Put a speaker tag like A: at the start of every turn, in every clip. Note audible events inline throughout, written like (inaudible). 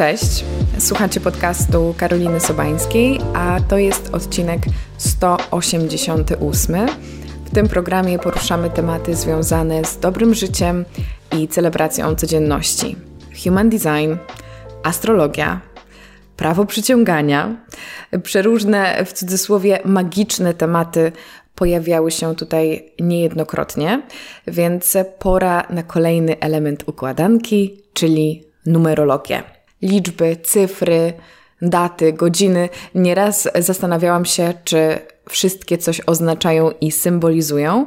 A: Cześć, słuchacie podcastu Karoliny Sobańskiej, a to jest odcinek 188. W tym programie poruszamy tematy związane z dobrym życiem i celebracją codzienności. Human design, astrologia, prawo przyciągania, przeróżne w cudzysłowie magiczne tematy pojawiały się tutaj niejednokrotnie, więc pora na kolejny element układanki, czyli numerologię. Liczby, cyfry, daty, godziny. Nieraz zastanawiałam się, czy wszystkie coś oznaczają i symbolizują,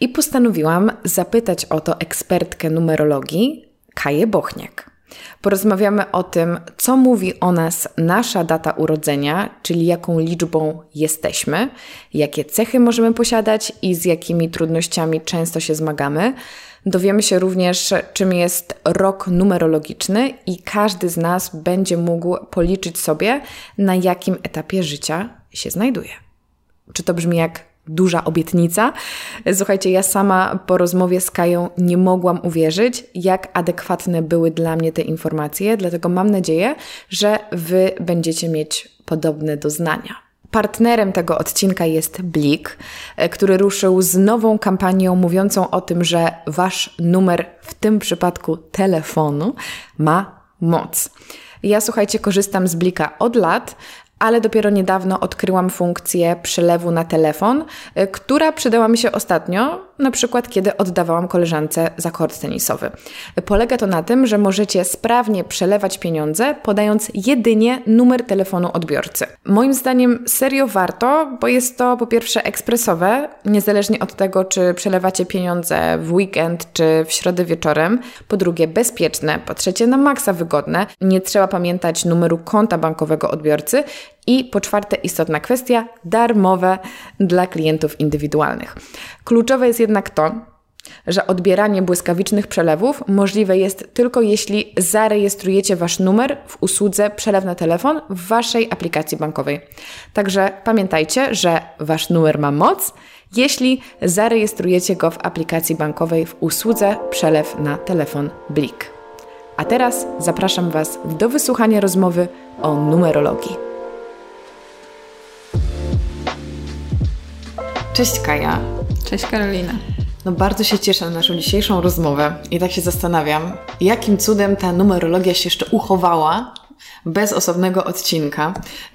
A: i postanowiłam zapytać o to ekspertkę numerologii, Kaję Bochniak. Porozmawiamy o tym, co mówi o nas nasza data urodzenia, czyli jaką liczbą jesteśmy, jakie cechy możemy posiadać i z jakimi trudnościami często się zmagamy. Dowiemy się również, czym jest rok numerologiczny i każdy z nas będzie mógł policzyć sobie, na jakim etapie życia się znajduje. Czy to brzmi jak duża obietnica. Słuchajcie, ja sama po rozmowie z Kają nie mogłam uwierzyć, jak adekwatne były dla mnie te informacje, dlatego mam nadzieję, że Wy będziecie mieć podobne doznania. Partnerem tego odcinka jest Blik, który ruszył z nową kampanią mówiącą o tym, że Wasz numer, w tym przypadku telefonu, ma moc. Ja słuchajcie, korzystam z Blika od lat, ale dopiero niedawno odkryłam funkcję przelewu na telefon, y, która przydała mi się ostatnio, na przykład kiedy oddawałam koleżance za kort tenisowy. Polega to na tym, że możecie sprawnie przelewać pieniądze, podając jedynie numer telefonu odbiorcy. Moim zdaniem serio warto, bo jest to po pierwsze ekspresowe, niezależnie od tego, czy przelewacie pieniądze w weekend czy w środę wieczorem. Po drugie, bezpieczne. Po trzecie, na maksa wygodne. Nie trzeba pamiętać numeru konta bankowego odbiorcy. I po czwarte, istotna kwestia, darmowe dla klientów indywidualnych. Kluczowe jest jednak to, że odbieranie błyskawicznych przelewów możliwe jest tylko jeśli zarejestrujecie Wasz numer w usłudze przelew na telefon w Waszej aplikacji bankowej. Także pamiętajcie, że Wasz numer ma moc, jeśli zarejestrujecie go w aplikacji bankowej w usłudze przelew na telefon Blik. A teraz zapraszam Was do wysłuchania rozmowy o numerologii. Cześć Kaja.
B: Cześć Karolina.
A: No bardzo się cieszę na naszą dzisiejszą rozmowę i tak się zastanawiam, jakim cudem ta numerologia się jeszcze uchowała bez osobnego odcinka.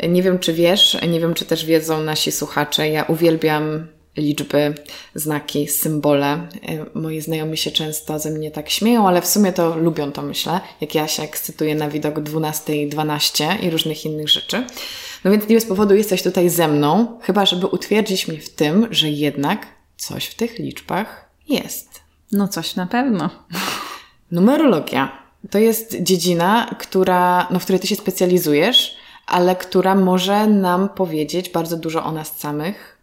A: Nie wiem, czy wiesz, nie wiem, czy też wiedzą nasi słuchacze. Ja uwielbiam liczby, znaki, symbole. Moi znajomi się często ze mnie tak śmieją, ale w sumie to lubią to, myślę, jak ja się ekscytuję na widok 12.12 i różnych innych rzeczy. No więc nie bez powodu jesteś tutaj ze mną, chyba żeby utwierdzić mnie w tym, że jednak coś w tych liczbach jest.
B: No coś na pewno.
A: Numerologia to jest dziedzina, która, no, w której ty się specjalizujesz, ale która może nam powiedzieć bardzo dużo o nas samych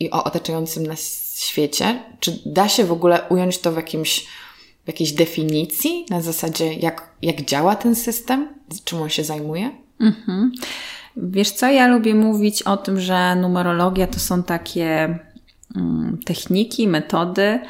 A: i o otaczającym nas świecie. Czy da się w ogóle ująć to w jakimś w jakiejś definicji, na zasadzie jak, jak działa ten system, czym on się zajmuje? Mhm.
B: Wiesz co, ja lubię mówić o tym, że numerologia to są takie mm, techniki, metody,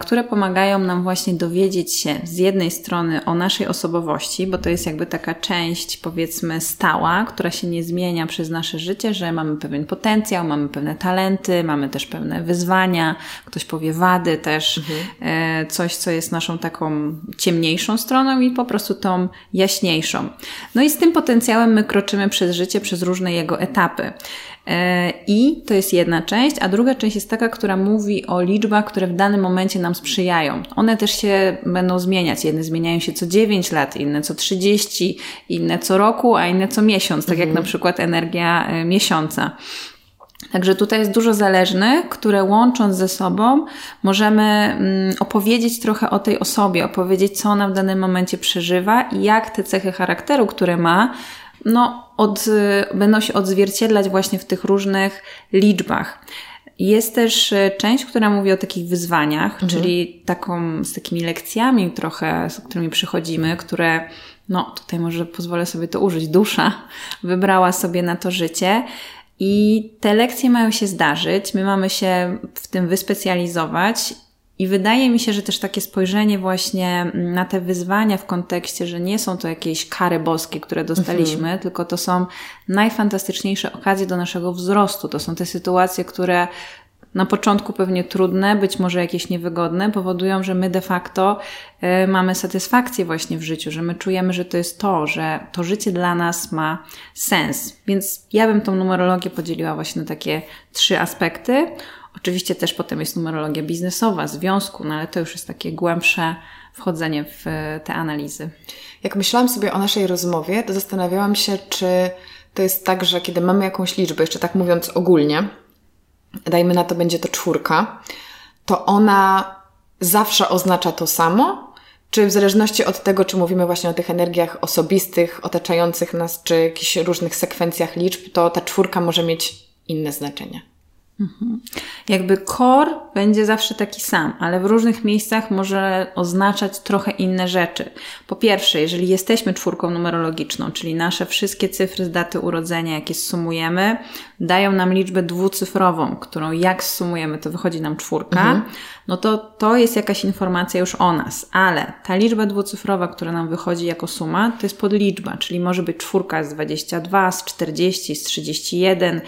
B: które pomagają nam właśnie dowiedzieć się z jednej strony o naszej osobowości, bo to jest jakby taka część, powiedzmy, stała, która się nie zmienia przez nasze życie, że mamy pewien potencjał, mamy pewne talenty, mamy też pewne wyzwania, ktoś powie wady też, mhm. E, coś, co jest naszą taką ciemniejszą stroną i po prostu tą jaśniejszą. No i z tym potencjałem my kroczymy przez życie, przez różne jego etapy. E, I to jest jedna część, a druga część jest taka, która mówi o liczbach, które w danym momencie nam sprzyjają. One też się będą zmieniać. Jedne zmieniają się co 9 lat, inne co 30, inne co roku, a inne co miesiąc, tak mhm. jak na przykład energia e, miesiąca. Także tutaj jest dużo zależnych, które łącząc ze sobą możemy mm, opowiedzieć trochę o tej osobie, opowiedzieć, co ona w danym momencie przeżywa i jak te cechy charakteru, które ma, no, od, będą się odzwierciedlać właśnie w tych różnych liczbach. Jest też e, część, która mówi o takich wyzwaniach, mhm. czyli taką, z takimi lekcjami trochę, z którymi przychodzimy, które, no tutaj może pozwolę sobie to użyć, dusza (laughs) wybrała sobie na to życie. I te lekcje mają się zdarzyć, my mamy się w tym wyspecjalizować I wydaje mi się, że też takie spojrzenie właśnie na te wyzwania w kontekście, że nie są to jakieś kary boskie, które dostaliśmy, mhm. tylko to są najfantastyczniejsze okazje do naszego wzrostu. To są te sytuacje, które na początku pewnie trudne, być może jakieś niewygodne, powodują, że my de facto y, mamy satysfakcję właśnie w życiu, że my czujemy, że to jest to, że to życie dla nas ma sens. Więc ja bym tą numerologię podzieliła właśnie na takie trzy aspekty. Oczywiście też potem jest numerologia biznesowa, związku, no ale to już jest takie głębsze wchodzenie w te analizy.
A: Jak myślałam sobie o naszej rozmowie, to zastanawiałam się, czy to jest tak, że kiedy mamy jakąś liczbę, jeszcze tak mówiąc ogólnie, dajmy na to będzie to czwórka, to ona zawsze oznacza to samo? Czy w zależności od tego, czy mówimy właśnie o tych energiach osobistych, otaczających nas, czy jakichś różnych sekwencjach liczb, to ta czwórka może mieć inne znaczenie?
B: Mhm. Jakby core będzie zawsze taki sam, ale w różnych miejscach może oznaczać trochę inne rzeczy. Po pierwsze, jeżeli jesteśmy czwórką numerologiczną, czyli nasze wszystkie cyfry z daty urodzenia, jakie sumujemy, dają nam liczbę dwucyfrową, którą jak sumujemy, to wychodzi nam czwórka, mhm. no to to jest jakaś informacja już o nas, ale ta liczba dwucyfrowa, która nam wychodzi jako suma, to jest podliczba, czyli może być czwórka z 22, z 40, z 31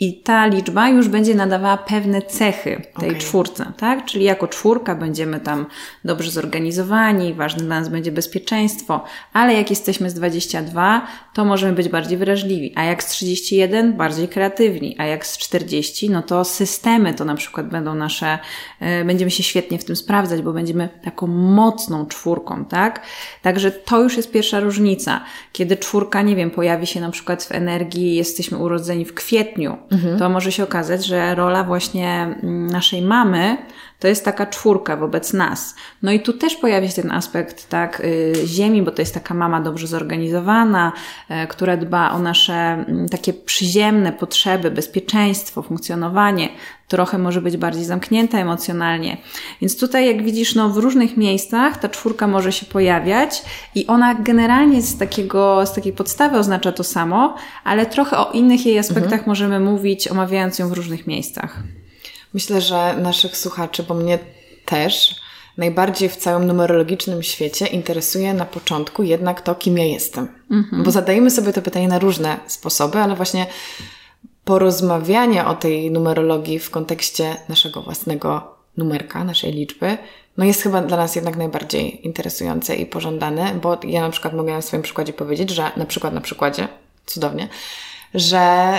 B: i ta liczba już będzie nadawała pewne cechy tej okay. czwórce, tak? Czyli jako czwórka będziemy tam dobrze zorganizowani, ważne dla nas będzie bezpieczeństwo, ale jak jesteśmy z 22, to możemy być bardziej wrażliwi, a jak z 31 bardziej kreatywni, a jak z 40, no to systemy to na przykład będą nasze, będziemy się świetnie w tym sprawdzać, bo będziemy taką mocną czwórką, tak? Także to już jest pierwsza różnica. Kiedy czwórka, nie wiem, pojawi się na przykład w energii, jesteśmy urodzeni w kwietniu, mhm. to może się okazać, że rola właśnie mm, naszej mamy to jest taka czwórka wobec nas. No i tu też pojawia się ten aspekt, tak, y, ziemi, bo to jest taka mama dobrze zorganizowana, y, która dba o nasze mm, takie przyziemne potrzeby, bezpieczeństwo, funkcjonowanie. Trochę może być bardziej zamknięta emocjonalnie. Więc tutaj, jak widzisz, no, w różnych miejscach ta czwórka może się pojawiać i ona generalnie z, takiego, z takiej podstawy oznacza to samo, ale trochę o innych jej aspektach mhm. możemy mówić, omawiając ją w różnych miejscach.
A: Myślę, że naszych słuchaczy, bo mnie też najbardziej w całym numerologicznym świecie interesuje na początku jednak to, kim ja jestem. Mhm. Bo zadajemy sobie to pytanie na różne sposoby, ale właśnie porozmawianie o tej numerologii w kontekście naszego własnego numerka, naszej liczby, no jest chyba dla nas jednak najbardziej interesujące i pożądane, bo ja na przykład mogę na swoim przykładzie powiedzieć, że na przykład na przykładzie, cudownie, że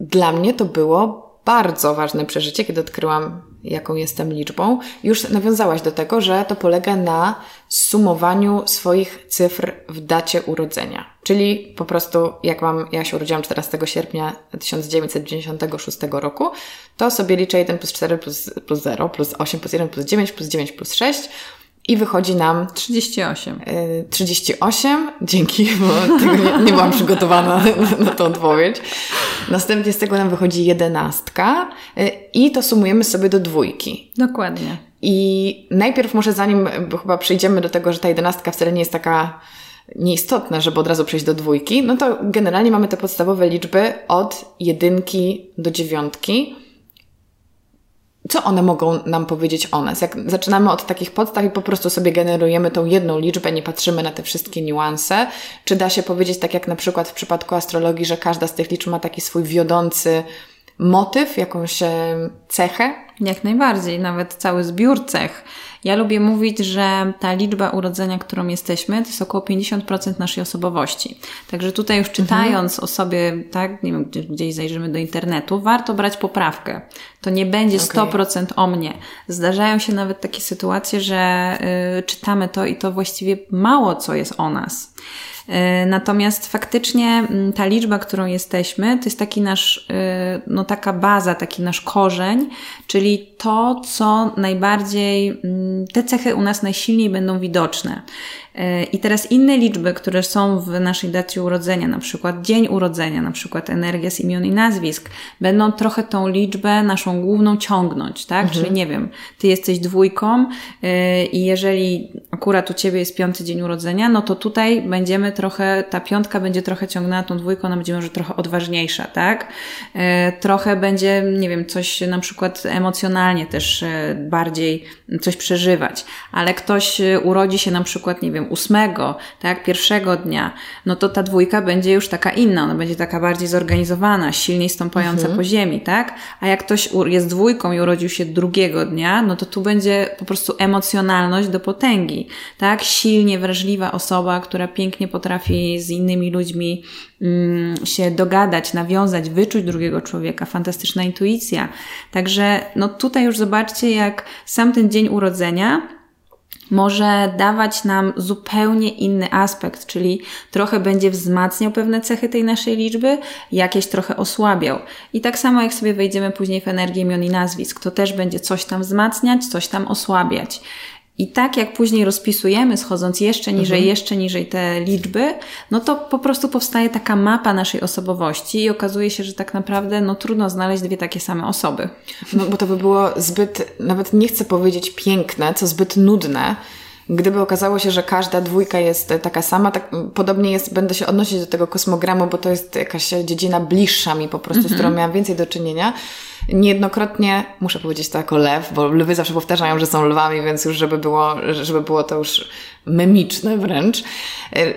A: dla mnie to było bardzo ważne przeżycie, kiedy odkryłam, jaką jestem liczbą. Już nawiązałaś do tego, że to polega na sumowaniu swoich cyfr w dacie urodzenia. Czyli po prostu, jak mam, ja się urodziłam 14 sierpnia 1996 roku, to sobie liczę 1 plus 4 plus, plus 0, plus 8 plus 1 plus 9 plus 9 plus 6 i wychodzi nam
B: 38.
A: 38, y, dzięki, bo tego nie, nie byłam przygotowana na tą odpowiedź. Następnie z tego nam wychodzi jedenastka y, i to sumujemy sobie do dwójki.
B: Dokładnie.
A: I najpierw może zanim, chyba przejdziemy do tego, że ta jedenastka wcale nie jest taka nieistotna, żeby od razu przejść do dwójki, no to generalnie mamy te podstawowe liczby od jedynki do dziewiątki co one mogą nam powiedzieć o nas? Jak zaczynamy od takich podstaw i po prostu sobie generujemy tą jedną liczbę, nie patrzymy na te wszystkie niuanse, czy da się powiedzieć, tak jak na przykład w przypadku astrologii, że każda z tych liczb ma taki swój wiodący motyw, jakąś cechę?
B: Jak najbardziej, nawet cały zbiór cech. Ja lubię mówić, że ta liczba urodzenia, którą jesteśmy, to jest około 50% naszej osobowości. Także tutaj już czytając mhm. o sobie, tak, nie wiem, gdzieś zajrzymy do internetu, warto brać poprawkę. To nie będzie 100% okay. o mnie. Zdarzają się nawet takie sytuacje, że y, czytamy to i to właściwie mało co jest o nas. E, natomiast faktycznie mm, ta liczba, którą jesteśmy, to jest taki nasz, e, no taka baza, taki nasz korzeń, czyli to, co najbardziej, mm, te cechy u nas najsilniej będą widoczne. I teraz inne liczby, które są w naszej dacie urodzenia, na przykład dzień urodzenia, na przykład energia z imion i nazwisk, będą trochę tą liczbę naszą główną ciągnąć, tak? Mhm. Czyli nie wiem, ty jesteś dwójką e, i jeżeli akurat u ciebie jest piąty dzień urodzenia, no to tutaj będziemy trochę, ta piątka będzie trochę ciągnęła tą dwójką, ona będzie może trochę odważniejsza, tak? E, trochę będzie, nie wiem, coś na przykład emocjonalnie też bardziej coś przeżywać, ale ktoś urodzi się na przykład, nie wiem, ósmego, tak, pierwszego dnia, no to ta dwójka będzie już taka inna, ona będzie taka bardziej zorganizowana, silniej stąpająca mhm. po ziemi, tak? A jak ktoś jest dwójką i urodził się drugiego dnia, no to tu będzie po prostu emocjonalność do potęgi, tak? Silnie wrażliwa osoba, która pięknie potrafi z innymi ludźmi mm, się dogadać, nawiązać, wyczuć drugiego człowieka, fantastyczna intuicja. Także no tutaj już zobaczcie, jak sam ten dzień urodzenia może dawać nam zupełnie inny aspekt, czyli trochę będzie wzmacniał pewne cechy tej naszej liczby, jakieś trochę osłabiał. I tak samo jak sobie wejdziemy później w energię imion i nazwisk, to też będzie coś tam wzmacniać, coś tam osłabiać. I tak jak później rozpisujemy, schodząc jeszcze niżej, mhm. jeszcze niżej te liczby, no to po prostu powstaje taka mapa naszej osobowości i okazuje się, że tak naprawdę no trudno znaleźć dwie takie same osoby.
A: No bo to by było zbyt, nawet nie chcę powiedzieć piękne, co zbyt nudne, Gdyby okazało się, że każda dwójka jest taka sama, tak podobnie jest, będę się odnosić do tego kosmogramu, bo to jest jakaś dziedzina bliższa mi po prostu, mm -hmm. z którą mhm. miałam więcej do czynienia. Niejednokrotnie, muszę powiedzieć to jako lew, bo lwy zawsze powtarzają, że są lwami, więc już żeby było, żeby było to już memiczne wręcz,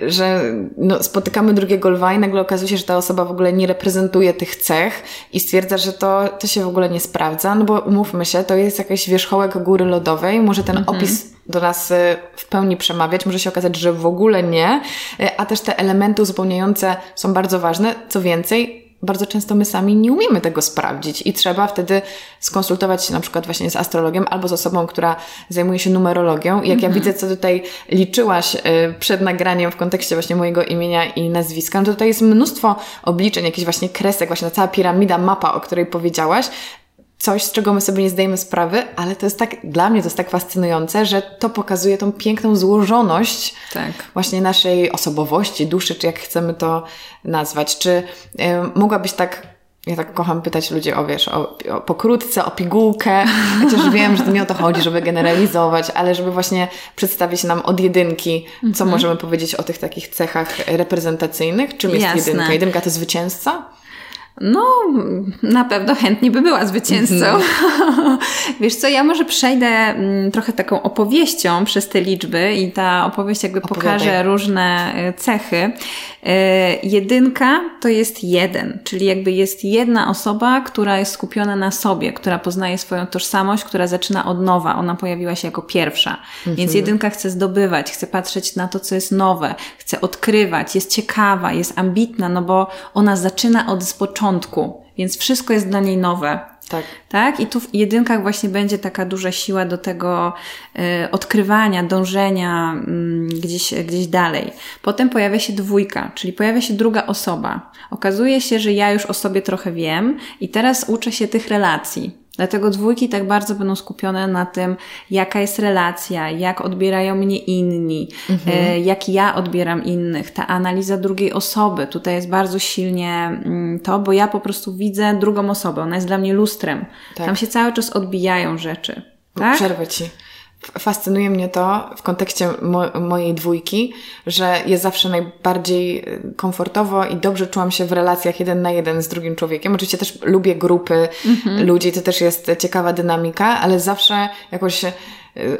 A: że no, spotykamy drugiego lwa i nagle okazuje się, że ta osoba w ogóle nie reprezentuje tych cech i stwierdza, że to, to się w ogóle nie sprawdza, no bo umówmy się, to jest jakiś wierzchołek góry lodowej, może ten mhm. opis do nas y, w pełni przemawiać, może się okazać, że w ogóle nie, y, a też te elementy uzupełniające są bardzo ważne. Co więcej, bardzo często my sami nie umiemy tego sprawdzić i trzeba wtedy skonsultować się na przykład właśnie z astrologiem albo z osobą, która zajmuje się numerologią. I jak ja mhm. widzę, co tutaj liczyłaś y, przed nagraniem w kontekście właśnie mojego imienia i nazwiska, no to tutaj jest mnóstwo obliczeń, jakichś właśnie kresek, właśnie ta cała piramida, mapa, o której powiedziałaś, coś, z czego my sobie nie zdajemy sprawy, ale to jest tak, dla mnie to jest tak fascynujące, że to pokazuje tą piękną złożoność tak. właśnie naszej osobowości, duszy, czy jak chcemy to nazwać. Czy y, mogłabyś tak ja tak kocham pytać ludzi o, wiesz, o, o pokrótce, o pigułkę, chociaż (laughs) wiem, że to nie o to chodzi, żeby generalizować, ale żeby właśnie przedstawić nam od jedynki, co mm -hmm. możemy powiedzieć o tych takich cechach reprezentacyjnych. Czym jest Jasne. jedynka? Jedynka to zwycięzca?
B: No, na pewno chętnie by była zwycięzcą. Mm. (laughs) Wiesz co, ja może przejdę mm, trochę taką opowieścią przez te liczby i ta opowieść jakby Opowiadaj. pokaże różne e, cechy. E, jedynka to jest jeden, czyli jakby jest jedna osoba, która jest skupiona na sobie, która poznaje swoją tożsamość, która zaczyna od nowa. Ona pojawiła się jako pierwsza. Mhm. Więc jedynka chce zdobywać, chce patrzeć na to, co jest nowe, chce odkrywać, jest ciekawa, jest ambitna, no bo ona zaczyna od z początku, więc wszystko jest dla niej nowe. Tak. tak. I tu w jedynkach właśnie będzie taka duża siła do tego y, odkrywania, dążenia y, gdzieś, gdzieś dalej. Potem pojawia się dwójka, czyli pojawia się druga osoba. Okazuje się, że ja już o sobie trochę wiem i teraz uczę się tych relacji. Dlatego dwójki tak bardzo będą skupione na tym, jaka jest relacja, jak odbierają mnie inni, mhm. e, jak ja odbieram innych, ta analiza drugiej osoby. Tutaj jest bardzo silnie mm, to, bo ja po prostu widzę drugą osobę, ona jest dla mnie lustrem. Tak. Tam się cały czas odbijają rzeczy. Tak?
A: Przerwę ci fascynuje mnie to w kontekście mo mojej dwójki, że jest zawsze najbardziej y, komfortowo i dobrze czułam się w relacjach jeden na jeden z drugim człowiekiem. Oczywiście też lubię grupy mhm. ludzi, to też jest ciekawa dynamika, ale zawsze jakoś y,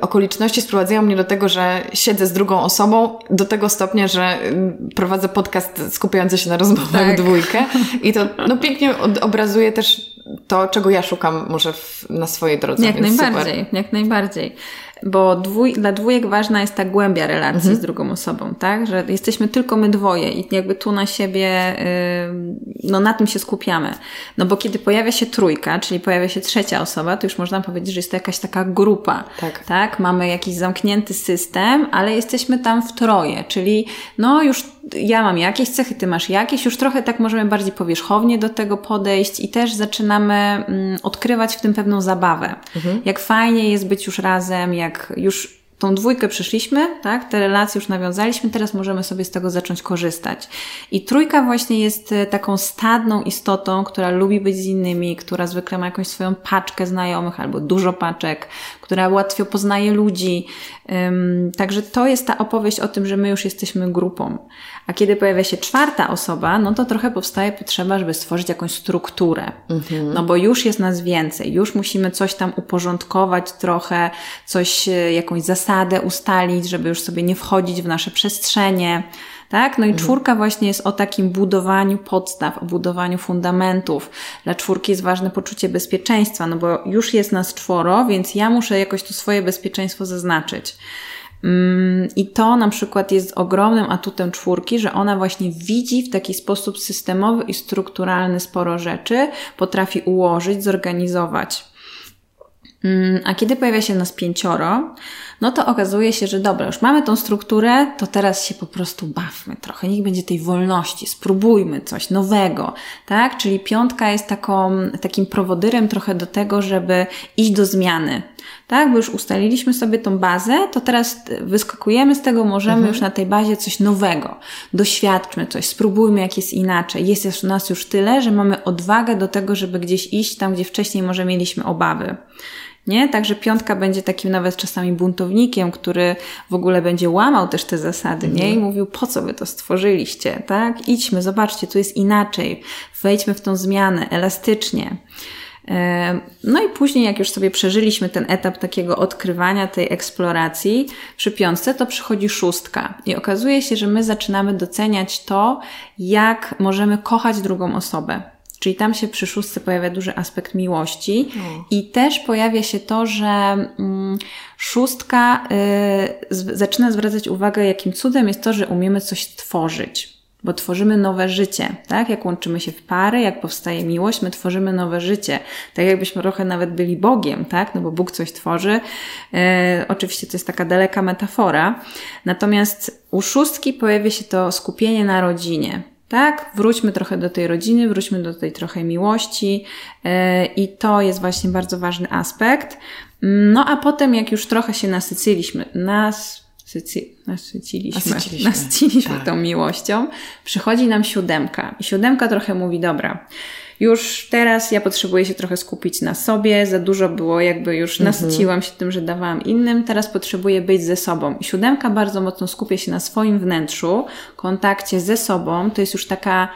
A: okoliczności sprowadzają mnie do tego, że siedzę z drugą osobą do tego stopnia, że y, prowadzę podcast skupiający się na rozmowach tak. dwójkę i to no, (laughs) pięknie obrazuje też to, czego ja szukam może w, na swojej drodze.
B: Jak najbardziej, super. jak najbardziej bo dwój, dla dwójek ważna jest ta głębia relacji mhm. z drugą osobą, tak? Że jesteśmy tylko my dwoje i jakby tu na siebie, no na tym się skupiamy. No bo kiedy pojawia się trójka, czyli pojawia się trzecia osoba, to już można powiedzieć, że jest to jakaś taka grupa, tak? tak? Mamy jakiś zamknięty system, ale jesteśmy tam w troje, czyli no już ja mam jakieś cechy, ty masz jakieś, już trochę tak możemy bardziej powierzchownie do tego podejść i też zaczynamy mm, odkrywać w tym pewną zabawę. Mhm. Jak fajnie jest być już razem, jak już tą dwójkę przeszliśmy, tak? Te relacje już nawiązaliśmy, teraz możemy sobie z tego zacząć korzystać. I trójka właśnie jest e, taką stadną istotą, która lubi być z innymi, która zwykle ma jakąś swoją paczkę znajomych albo dużo paczek, która łatwo poznaje ludzi. Także to jest ta opowieść o tym, że my już jesteśmy grupą. A kiedy pojawia się czwarta osoba, no to trochę powstaje potrzeba, żeby stworzyć jakąś strukturę. Mhm. No bo już jest nas więcej, już musimy coś tam uporządkować trochę, coś, e, jakąś zasadę ustalić, żeby już sobie nie wchodzić w nasze przestrzenie. Tak? No i mhm. czwórka właśnie jest o takim budowaniu podstaw, o budowaniu fundamentów. Dla czwórki jest ważne poczucie bezpieczeństwa, no bo już jest nas czworo, więc ja muszę jakoś to swoje bezpieczeństwo zaznaczyć. Mm, I to na przykład jest ogromnym atutem czwórki, że ona właśnie widzi w taki sposób systemowy i strukturalny sporo rzeczy, potrafi ułożyć, zorganizować. Mm, a kiedy pojawia się nas pięcioro, no to okazuje się, że dobra, już mamy tą strukturę, to teraz się po prostu bawmy trochę, niech będzie tej wolności, spróbujmy coś nowego, tak? Czyli piątka jest taką, takim prowodyrem trochę do tego, żeby iść do zmiany, tak? Bo już ustaliliśmy sobie tą bazę, to teraz wyskakujemy z tego, możemy mhm. już na tej bazie coś nowego. Doświadczmy coś, spróbujmy jak jest inaczej. Jest już nas już tyle, że mamy odwagę do tego, żeby gdzieś iść tam, gdzie wcześniej może mieliśmy obawy nie? Także piątka będzie takim nawet czasami buntownikiem, który w ogóle będzie łamał też te zasady, nie? I mhm. mówił, po co wy to stworzyliście, tak? Idźmy, zobaczcie, tu jest inaczej. Wejdźmy w tą zmianę elastycznie. No i później, jak już sobie przeżyliśmy ten etap takiego odkrywania, tej eksploracji przy piątce, to przychodzi szóstka. I okazuje się, że my zaczynamy doceniać to, jak możemy kochać drugą osobę. Czyli tam się przy szóstce pojawia duży aspekt miłości o. i też pojawia się to, że mm, szóstka y, z, zaczyna zwracać uwagę, jakim cudem jest to, że umiemy coś tworzyć. Bo tworzymy nowe życie, tak? Jak łączymy się w pary, jak powstaje miłość, my tworzymy nowe życie. Tak jakbyśmy trochę nawet byli Bogiem, tak? No bo Bóg coś tworzy. E, oczywiście to jest taka daleka metafora. Natomiast u szóstki pojawia się to skupienie na rodzinie tak? Wróćmy trochę do tej rodziny, wróćmy do tej trochę miłości yy, i to jest właśnie bardzo ważny aspekt. No a potem, jak już trochę się nasyciliśmy, nas nasyciliśmy, nasyciliśmy, nasyciliśmy tak. tą miłością, przychodzi nam siódemka. I siódemka trochę mówi, dobra, już teraz ja potrzebuję się trochę skupić na sobie, za dużo było, jakby już mhm. nasyciłam się tym, że dawałam innym, teraz potrzebuję być ze sobą. I siódemka bardzo mocno skupia się na swoim wnętrzu, kontakcie ze sobą, to jest już taka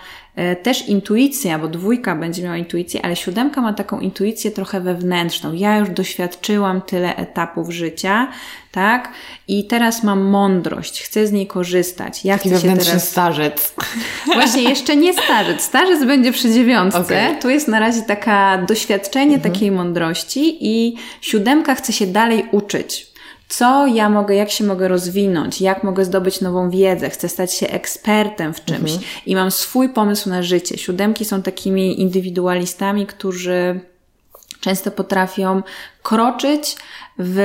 B: też intuicja, bo dwójka będzie miała intuicję, ale siódemka ma taką intuicję trochę wewnętrzną. Ja już doświadczyłam tyle etapów życia, tak? I teraz mam mądrość, chcę z niej korzystać.
A: Ja Taki chcę się teraz... starzec. (laughs)
B: Właśnie jeszcze nie starzec. Starzec będzie przy dziewiątce. Okay. Tu jest na razie taka doświadczenie mhm. takiej mądrości i siódemka chce się dalej uczyć co ja mogę, jak się mogę rozwinąć, jak mogę zdobyć nową wiedzę, chcę stać się ekspertem w czymś mhm. i mam swój pomysł na życie. Siódemki są takimi indywidualistami, którzy często potrafią kroczyć w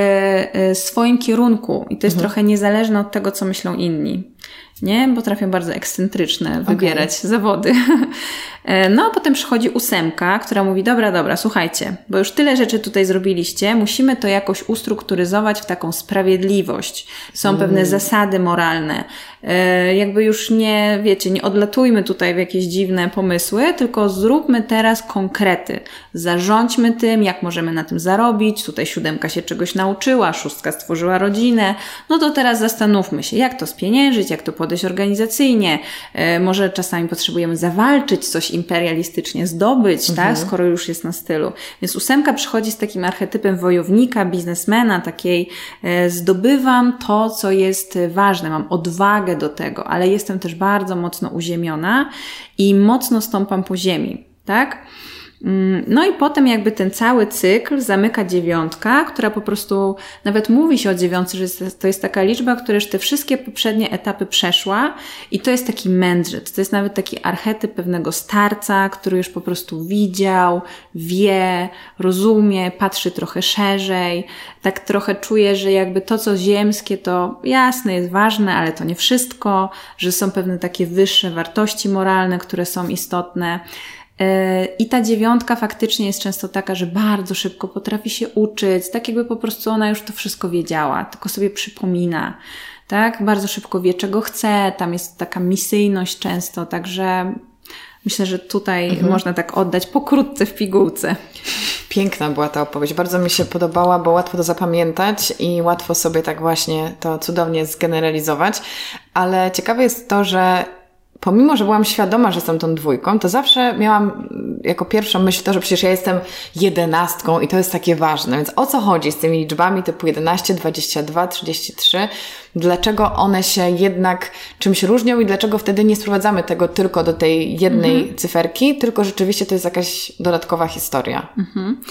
B: y, swoim kierunku i to jest mhm. trochę niezależne od tego, co myślą inni. Nie? Potrafią bardzo ekscentryczne wybierać okay. zawody. (laughs) E, no a potem przychodzi ósemka, która mówi, dobra, dobra, słuchajcie, bo już tyle rzeczy tutaj zrobiliście, musimy to jakoś ustrukturyzować w taką sprawiedliwość. Są mm. pewne zasady moralne. E, jakby już nie, wiecie, nie odlatujmy tutaj w jakieś dziwne pomysły, tylko zróbmy teraz konkrety. Zarządźmy tym, jak możemy na tym zarobić. Tutaj siódemka się czegoś nauczyła, szóstka stworzyła rodzinę. No to teraz zastanówmy się, jak to spieniężyć, jak to podejść organizacyjnie. E, może czasami potrzebujemy zawalczyć coś imperialistycznie zdobyć, tak, mhm. tak, skoro już jest na stylu. Więc ósemka przychodzi z takim archetypem wojownika, biznesmena, takiej e, zdobywam to, co jest ważne, mam odwagę do tego, ale jestem też bardzo mocno uziemiona i mocno stąpam po ziemi, tak? Mm, no i potem jakby ten cały cykl zamyka dziewiątka, która po prostu, nawet mówi się o dziewiątce, że to jest taka liczba, która już te wszystkie poprzednie etapy przeszła i to jest taki mędrzec, to jest nawet taki archetyp pewnego starca, który już po prostu widział, wie, rozumie, patrzy trochę szerzej, tak trochę czuje, że jakby to, co ziemskie, to jasne, jest ważne, ale to nie wszystko, że są pewne takie wyższe wartości moralne, które są istotne. I ta dziewiątka faktycznie jest często taka, że bardzo szybko potrafi się uczyć, tak jakby po prostu ona już to wszystko wiedziała, tylko sobie przypomina. Tak, bardzo szybko wie, czego chce, tam jest taka misyjność często, także myślę, że tutaj mhm. można tak oddać pokrótce w pigułce.
A: Piękna była ta opowieść. Bardzo mi się podobała, bo łatwo to zapamiętać i łatwo sobie tak właśnie to cudownie zgeneralizować. Ale ciekawe jest to, że pomimo, że byłam świadoma, że jestem tą dwójką, to zawsze miałam jako pierwszą myśl to, że przecież ja jestem jedenastką i to jest takie ważne. Więc o co chodzi z tymi liczbami typu 11, 22, 33? Dlaczego one się jednak czymś różnią i dlaczego wtedy nie sprowadzamy tego tylko do tej jednej mhm. cyferki, tylko rzeczywiście to jest jakaś dodatkowa historia? Mhm.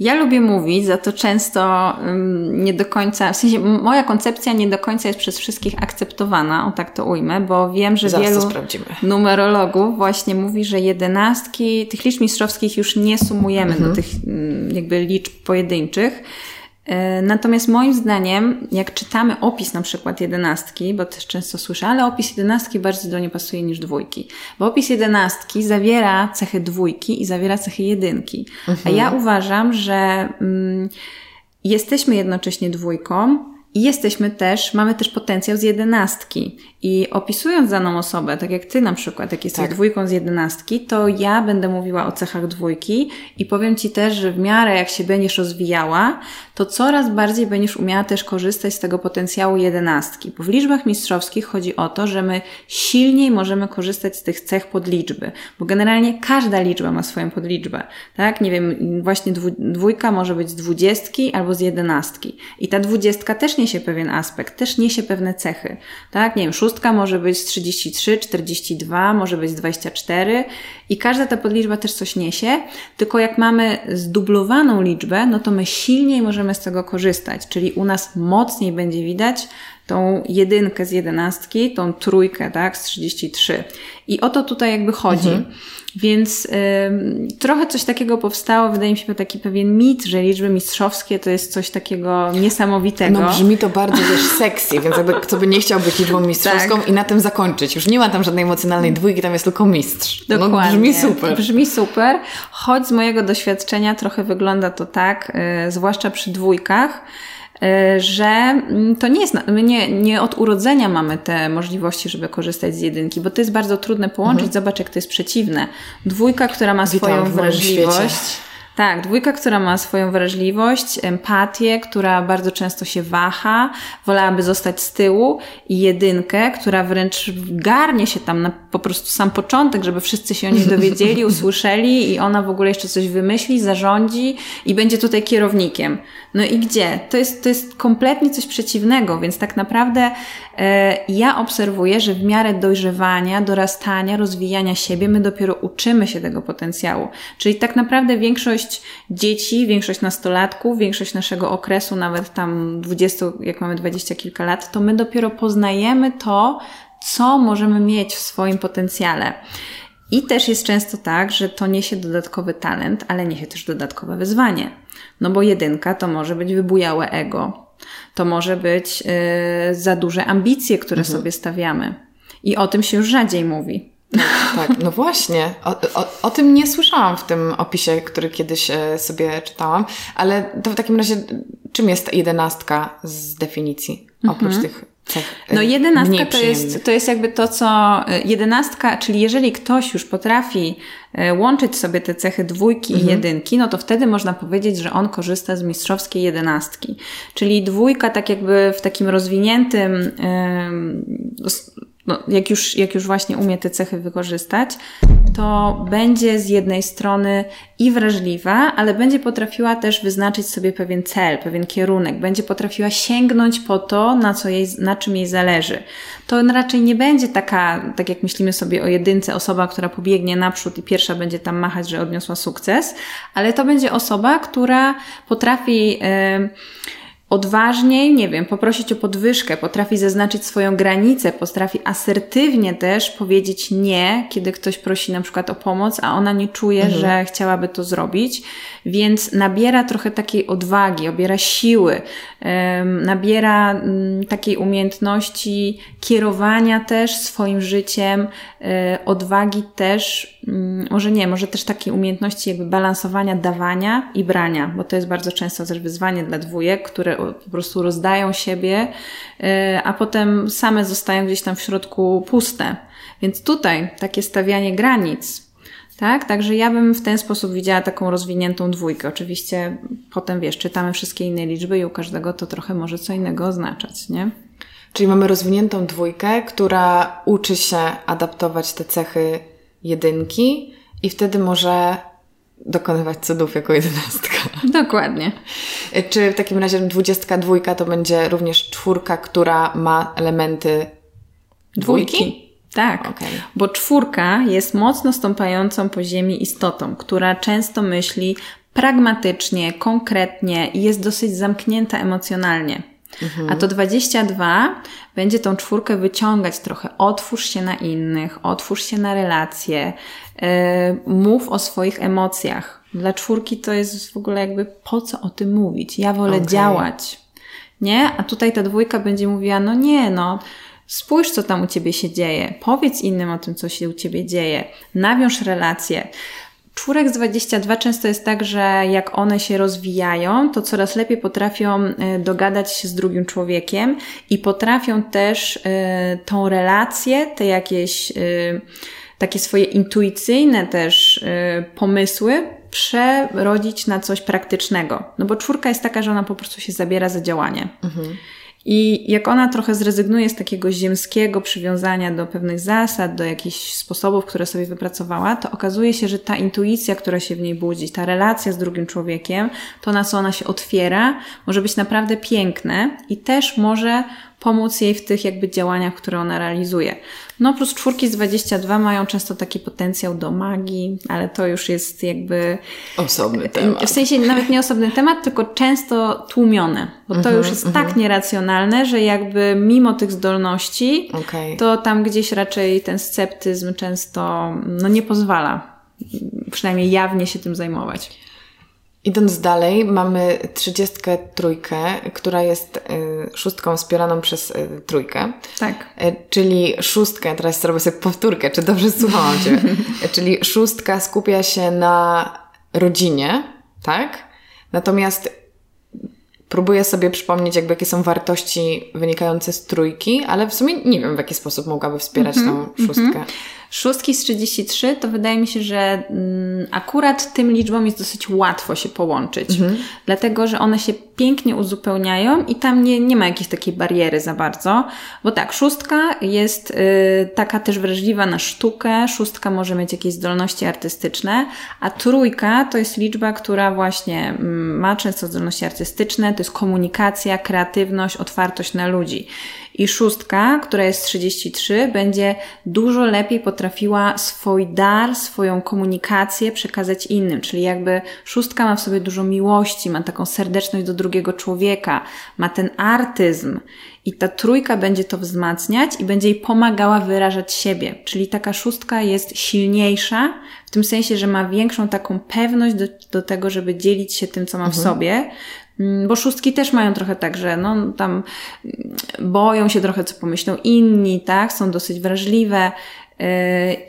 B: Ja lubię mówić, za to często um, nie do końca, w sensie moja koncepcja nie do końca jest przez wszystkich akceptowana, o tak to ujmę, bo wiem, że Zaraz wielu numerologów właśnie mówi, że jedenastki, tych liczb mistrzowskich już nie sumujemy mhm. do tych jakby liczb pojedynczych, natomiast moim zdaniem, jak czytamy opis na przykład jedenastki, bo też często słyszę, ale opis jedenastki bardziej do nie pasuje niż dwójki. Bo opis jedenastki zawiera cechy dwójki i zawiera cechy jedynki. Mhm. A ja uważam, że mm, jesteśmy jednocześnie dwójką, i jesteśmy też, mamy też potencjał z jedenastki. I opisując daną osobę, tak jak ty na przykład, jak jesteś tak. dwójką z jedenastki, to ja będę mówiła o cechach dwójki i powiem ci też, że w miarę jak się będziesz rozwijała, to coraz bardziej będziesz umiała też korzystać z tego potencjału jedenastki. Bo w liczbach mistrzowskich chodzi o to, że my silniej możemy korzystać z tych cech podliczby. Bo generalnie każda liczba ma swoją podliczbę. Tak? Nie wiem, właśnie dwójka może być z dwudziestki albo z jedenastki. I ta dwudziestka też niesie pewien aspekt, też niesie pewne cechy. Tak? Nie wiem, szóstka może być z 33, 42, może być z 24 i każda ta podliczba też coś niesie, tylko jak mamy zdublowaną liczbę, no to my silniej możemy z tego korzystać, czyli u nas mocniej będzie widać tą jedynkę z jedenastki, tą trójkę, tak, z 33. I o to tutaj jakby chodzi. Mhm. Więc trochę coś takiego powstało, wydaje mi się, taki pewien mit, że liczby mistrzowskie to jest coś takiego niesamowitego.
A: No brzmi to bardzo też sexy, więc jakby kto by nie chciał być liczbą mistrzowską tak. i na tym zakończyć. Już nie ma tam żadnej emocjonalnej dwójki, tam jest tylko mistrz.
B: No, Dokładnie. No, brzmi super. Brzmi super, choć z mojego doświadczenia trochę wygląda to tak, y, zwłaszcza przy dwójkach, E, że mm, to nie jest, my nie, nie od urodzenia mamy te możliwości, żeby korzystać z jedynki, bo to jest bardzo trudne połączyć. Mhm. Zobacz, jak to jest przeciwne. Dwójka, która ma Witam swoją wrażliwość. Tak, dwójka, która ma swoją wrażliwość, empatię, która bardzo często się waha, wolałaby zostać z tyłu i jedynkę, która wręcz garnie się tam na po prostu sam początek, żeby wszyscy się o niej dowiedzieli, (laughs) usłyszeli i ona w ogóle jeszcze coś wymyśli, zarządzi i będzie tutaj kierownikiem. No i gdzie? To jest, to jest kompletnie coś przeciwnego, więc tak naprawdę e, ja obserwuję, że w miarę dojrzewania, dorastania, rozwijania siebie, my dopiero uczymy się tego potencjału. Czyli tak naprawdę większość dzieci, większość nastolatków, większość naszego okresu, nawet tam 20, jak mamy dwadzieścia kilka lat, to my dopiero poznajemy to, co możemy mieć w swoim potencjale. I też jest często tak, że to niesie dodatkowy talent, ale niesie też dodatkowe wyzwanie. No bo jedynka to może być wybujałe ego, to może być yy, za duże ambicje, które mhm. sobie stawiamy. I o tym się już rzadziej mówi.
A: No, tak, no właśnie. O, o, o, tym nie słyszałam w tym opisie, który kiedyś e, sobie czytałam, ale to w takim razie czym jest jedenastka z definicji, oprócz mhm. tych
B: No jedenastka to jest, to jest jakby to, co e, jedenastka, czyli jeżeli ktoś już potrafi e, łączyć sobie te cechy dwójki mhm. i jedynki, no to wtedy można powiedzieć, że on korzysta z mistrzowskiej jedenastki. Czyli dwójka tak jakby w takim rozwiniętym no, jak, już, jak już właśnie umie te cechy wykorzystać, to będzie z jednej strony i wrażliwa, ale będzie potrafiła też wyznaczyć sobie pewien cel, pewien kierunek, będzie potrafiła sięgnąć po to, na, co jej, na czym jej zależy. To raczej nie będzie taka, tak jak myślimy sobie o jedynce, osoba, która pobiegnie naprzód i pierwsza będzie tam machać, że odniosła sukces, ale to będzie osoba, która potrafi. Yy, odważniej, nie wiem, poprosić o podwyżkę, potrafi zaznaczyć swoją granicę, potrafi asertywnie też powiedzieć nie, kiedy ktoś prosi na przykład o pomoc, a ona nie czuje, mhm. że chciałaby to zrobić, więc nabiera trochę takiej odwagi, obiera siły, nabiera um, takiej umiejętności kierowania też swoim życiem, um, odwagi też mm, może nie, może też takiej umiejętności jakby balansowania dawania i brania, bo to jest bardzo często też wyzwanie dla dwójek, które po prostu rozdają siebie, y, a potem same zostają gdzieś tam w środku puste. Więc tutaj takie stawianie granic, tak? Także ja bym w ten sposób widziała taką rozwiniętą dwójkę. Oczywiście potem wiesz, czytamy wszystkie inne liczby i u każdego to trochę może co innego oznaczać, nie?
A: Czyli mamy rozwiniętą dwójkę, która uczy się adaptować te cechy jedynki i wtedy może dokonywać cudów jako jedenastka. (laughs)
B: Dokładnie.
A: Czy w takim razie dwudziestka dwójka to będzie również czwórka, która ma elementy dwójki? dwójki?
B: Tak, okay. bo czwórka jest mocno stąpającą po ziemi istotą, która często myśli pragmatycznie, konkretnie i jest dosyć zamknięta emocjonalnie. Mhm. A to 22 będzie tą czwórkę wyciągać trochę. Otwórz się na innych, otwórz się na relacje, yy, mów o swoich emocjach. Dla czwórki to jest w ogóle jakby po co o tym mówić? Ja wolę okay. działać. Nie? A tutaj ta dwójka będzie mówiła, no nie, no Spójrz, co tam u ciebie się dzieje. Powiedz innym o tym, co się u ciebie dzieje. Nawiąż relacje. Czwórek z 22 często jest tak, że jak one się rozwijają, to coraz lepiej potrafią e, dogadać się z drugim człowiekiem i potrafią też e, tą relację, te jakieś e, takie swoje intuicyjne też pomysły przerodzić na coś praktycznego. No bo czwórka jest taka, że ona po prostu się zabiera za działanie. Mhm. I jak ona trochę zrezygnuje z takiego ziemskiego przywiązania do pewnych zasad, do jakichś sposobów, które sobie wypracowała, to okazuje się, że ta intuicja, która się w niej budzi, ta relacja z drugim człowiekiem, to na co ona się otwiera, może być naprawdę piękne i też może pomóc jej w tych jakby działaniach, które ona realizuje. No plus czwórki z 22 mają często taki potencjał do magii, ale to już jest jakby...
A: Osobny temat.
B: W sensie nawet nie osobny temat, tylko często tłumione, bo to mm -hmm, już jest mm -hmm. tak nieracjonalne, że jakby mimo tych zdolności, okay. to tam gdzieś raczej ten sceptyzm często no, nie pozwala przynajmniej jawnie się tym zajmować.
A: Idąc dalej, mamy trzydziestkę trójkę, która jest y, szóstką wspieraną przez y, trójkę.
B: Tak.
A: Y, czyli szóstkę, teraz zrobię sobie powtórkę, czy dobrze słuchałam Cię. (laughs) czyli szóstka skupia się na rodzinie, tak? Natomiast próbuję sobie przypomnieć, jakby jakie są wartości wynikające z trójki, ale w sumie nie wiem, w jaki sposób mogłaby wspierać mm -hmm, tą szóstkę. Mm -hmm.
B: Szóstki z 33 to wydaje mi się, że mm, akurat tym liczbom jest dosyć łatwo się połączyć, mhm. dlatego że one się pięknie uzupełniają i tam nie, nie ma jakiejś takiej bariery za bardzo, bo tak, szóstka jest y, taka też wrażliwa na sztukę, szóstka może mieć jakieś zdolności artystyczne, a trójka to jest liczba, która właśnie mm, ma często zdolności artystyczne, to jest komunikacja, kreatywność, otwartość na ludzi. I szóstka, która jest 33, będzie dużo lepiej potrafiła swój dar, swoją komunikację przekazać innym. Czyli jakby szóstka ma w sobie dużo miłości, ma taką serdeczność do drugiego człowieka, ma ten artyzm. I ta trójka będzie to wzmacniać i będzie jej pomagała wyrażać siebie. Czyli taka szóstka jest silniejsza, w tym sensie, że ma większą taką pewność do, do tego, żeby dzielić się tym, co ma w mhm. sobie. Mm, bo szóstki też mają trochę tak, że no, tam boją się trochę, co pomyślą inni, tak? Są dosyć wrażliwe. Yy,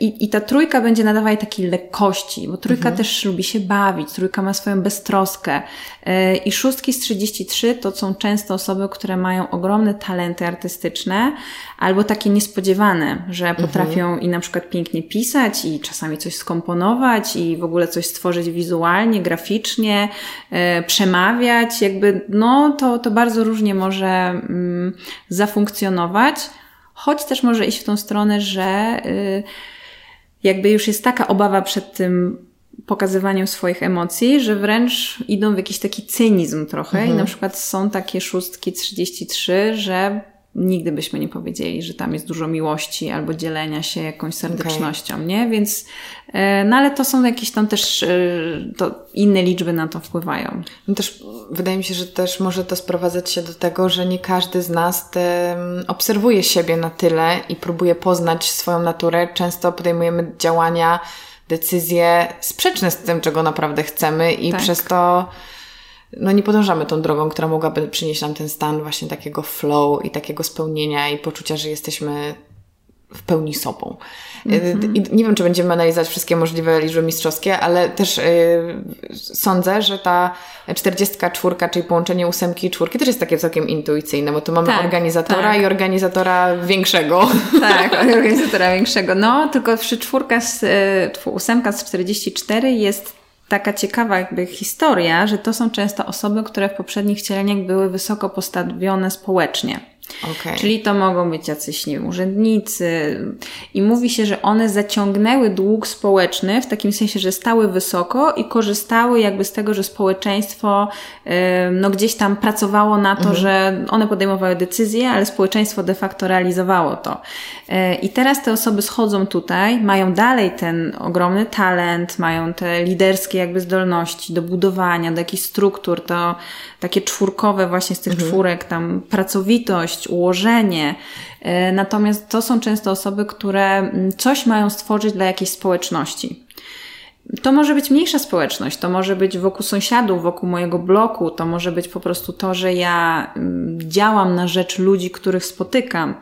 B: I, I ta trójka będzie nadawała takiej lekkości, bo trójka mhm. też lubi się bawić, trójka ma swoją beztroskę. Yy, I szóstki z 33 to są często osoby, które mają ogromne talenty artystyczne, albo takie niespodziewane, że mhm. potrafią mhm. i na przykład pięknie pisać, i czasami coś skomponować, i w ogóle coś stworzyć wizualnie, graficznie, yy, przemawiać, jakby, no to, to bardzo różnie może mm, zafunkcjonować choć też może iść w tą stronę, że y, jakby już jest taka obawa przed tym pokazywaniem swoich emocji, że wręcz idą w jakiś taki cynizm trochę mhm. i na przykład są takie szóstki 33, że nigdy byśmy nie powiedzieli, że tam jest dużo miłości albo dzielenia się jakąś serdecznością, okay. nie? Więc, e, no ale to są jakieś tam też, e, to inne liczby na to wpływają.
A: No też wydaje mi się, że też może to sprowadzać się do tego, że nie każdy z nas te, obserwuje siebie na tyle i próbuje poznać swoją naturę. Często podejmujemy działania, decyzje sprzeczne z tym, czego naprawdę chcemy i tak. przez to no nie podążamy tą drogą, która mogłaby przynieść nam ten stan właśnie takiego flow i takiego spełnienia i poczucia, że jesteśmy w pełni sobą. Mm-hmm. I nie wiem, czy będziemy analizować wszystkie możliwe liczby mistrzowskie, ale też yy, sądzę, że ta 44, czyli połączenie ósemki i czwórki też jest takie całkiem intuicyjne, bo tu mamy tak, organizatora tak. i organizatora większego. (laughs)
B: Tak, organizatora większego. No, tylko przy czwórka z, yy, ósemka z 44 jest taka ciekawa jakby historia, że to są często osoby, które w poprzednich wcieleniach były wysoko postawione społecznie. Okay. Czyli to mogą być jacyś, nie wiem, urzędnicy. I mówi się, że one zaciągnęły dług społeczny w takim sensie, że stały wysoko i korzystały jakby z tego, że społeczeństwo no, gdzieś tam pracowało na to, mhm. że one podejmowały decyzje, ale społeczeństwo de facto realizowało to. E, I teraz te osoby schodzą tutaj, mają dalej ten ogromny talent, mają te liderskie jakby zdolności do budowania, do jakichś struktur, to takie czwórkowe właśnie z tych mhm. czwórek, tam pracowitość, ułożenie. E, natomiast to są często osoby, które mm, coś mają stworzyć dla jakiejś społeczności. To może być mniejsza społeczność, to może być wokół sąsiadów, wokół mojego bloku, to może być po prostu to, że ja mm, działam na rzecz ludzi, których spotykam.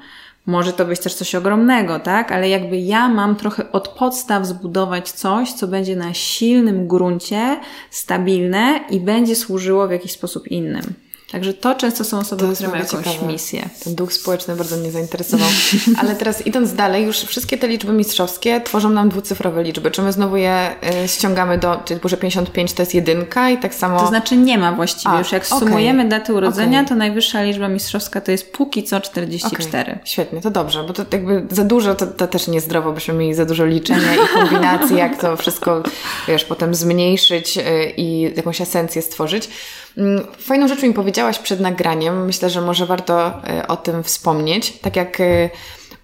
B: Może to być też coś ogromnego, tak? Ale jakby ja mam trochę od podstaw zbudować coś, co będzie na silnym gruncie, stabilne i będzie służyło w jakiś sposób innym. Także to często są osoby, które mają jakąś ciekawe. misję.
A: Ten duch społeczny bardzo mnie zainteresował. (laughs) Ale teraz idąc dalej, już wszystkie te liczby mistrzowskie tworzą nam dwucyfrowe liczby. Czy my znowu je y, ściągamy do, czyli że 55 to jest jedynka i tak samo...
B: To znaczy nie ma właściwie. A, już jak okay. sumujemy daty urodzenia, okay. to najwyższa liczba mistrzowska to jest póki co 44. Okay.
A: Świetnie, to dobrze, bo to jakby za dużo, to, to też niezdrowo, byśmy mieli za dużo liczenia i kombinacji, jak to wszystko, wiesz, potem zmniejszyć y, i jakąś esencję stworzyć. Mm, fajną rzecz mi powiedziałaś przed nagraniem. Myślę, że może warto e, o tym wspomnieć. Tak jak e,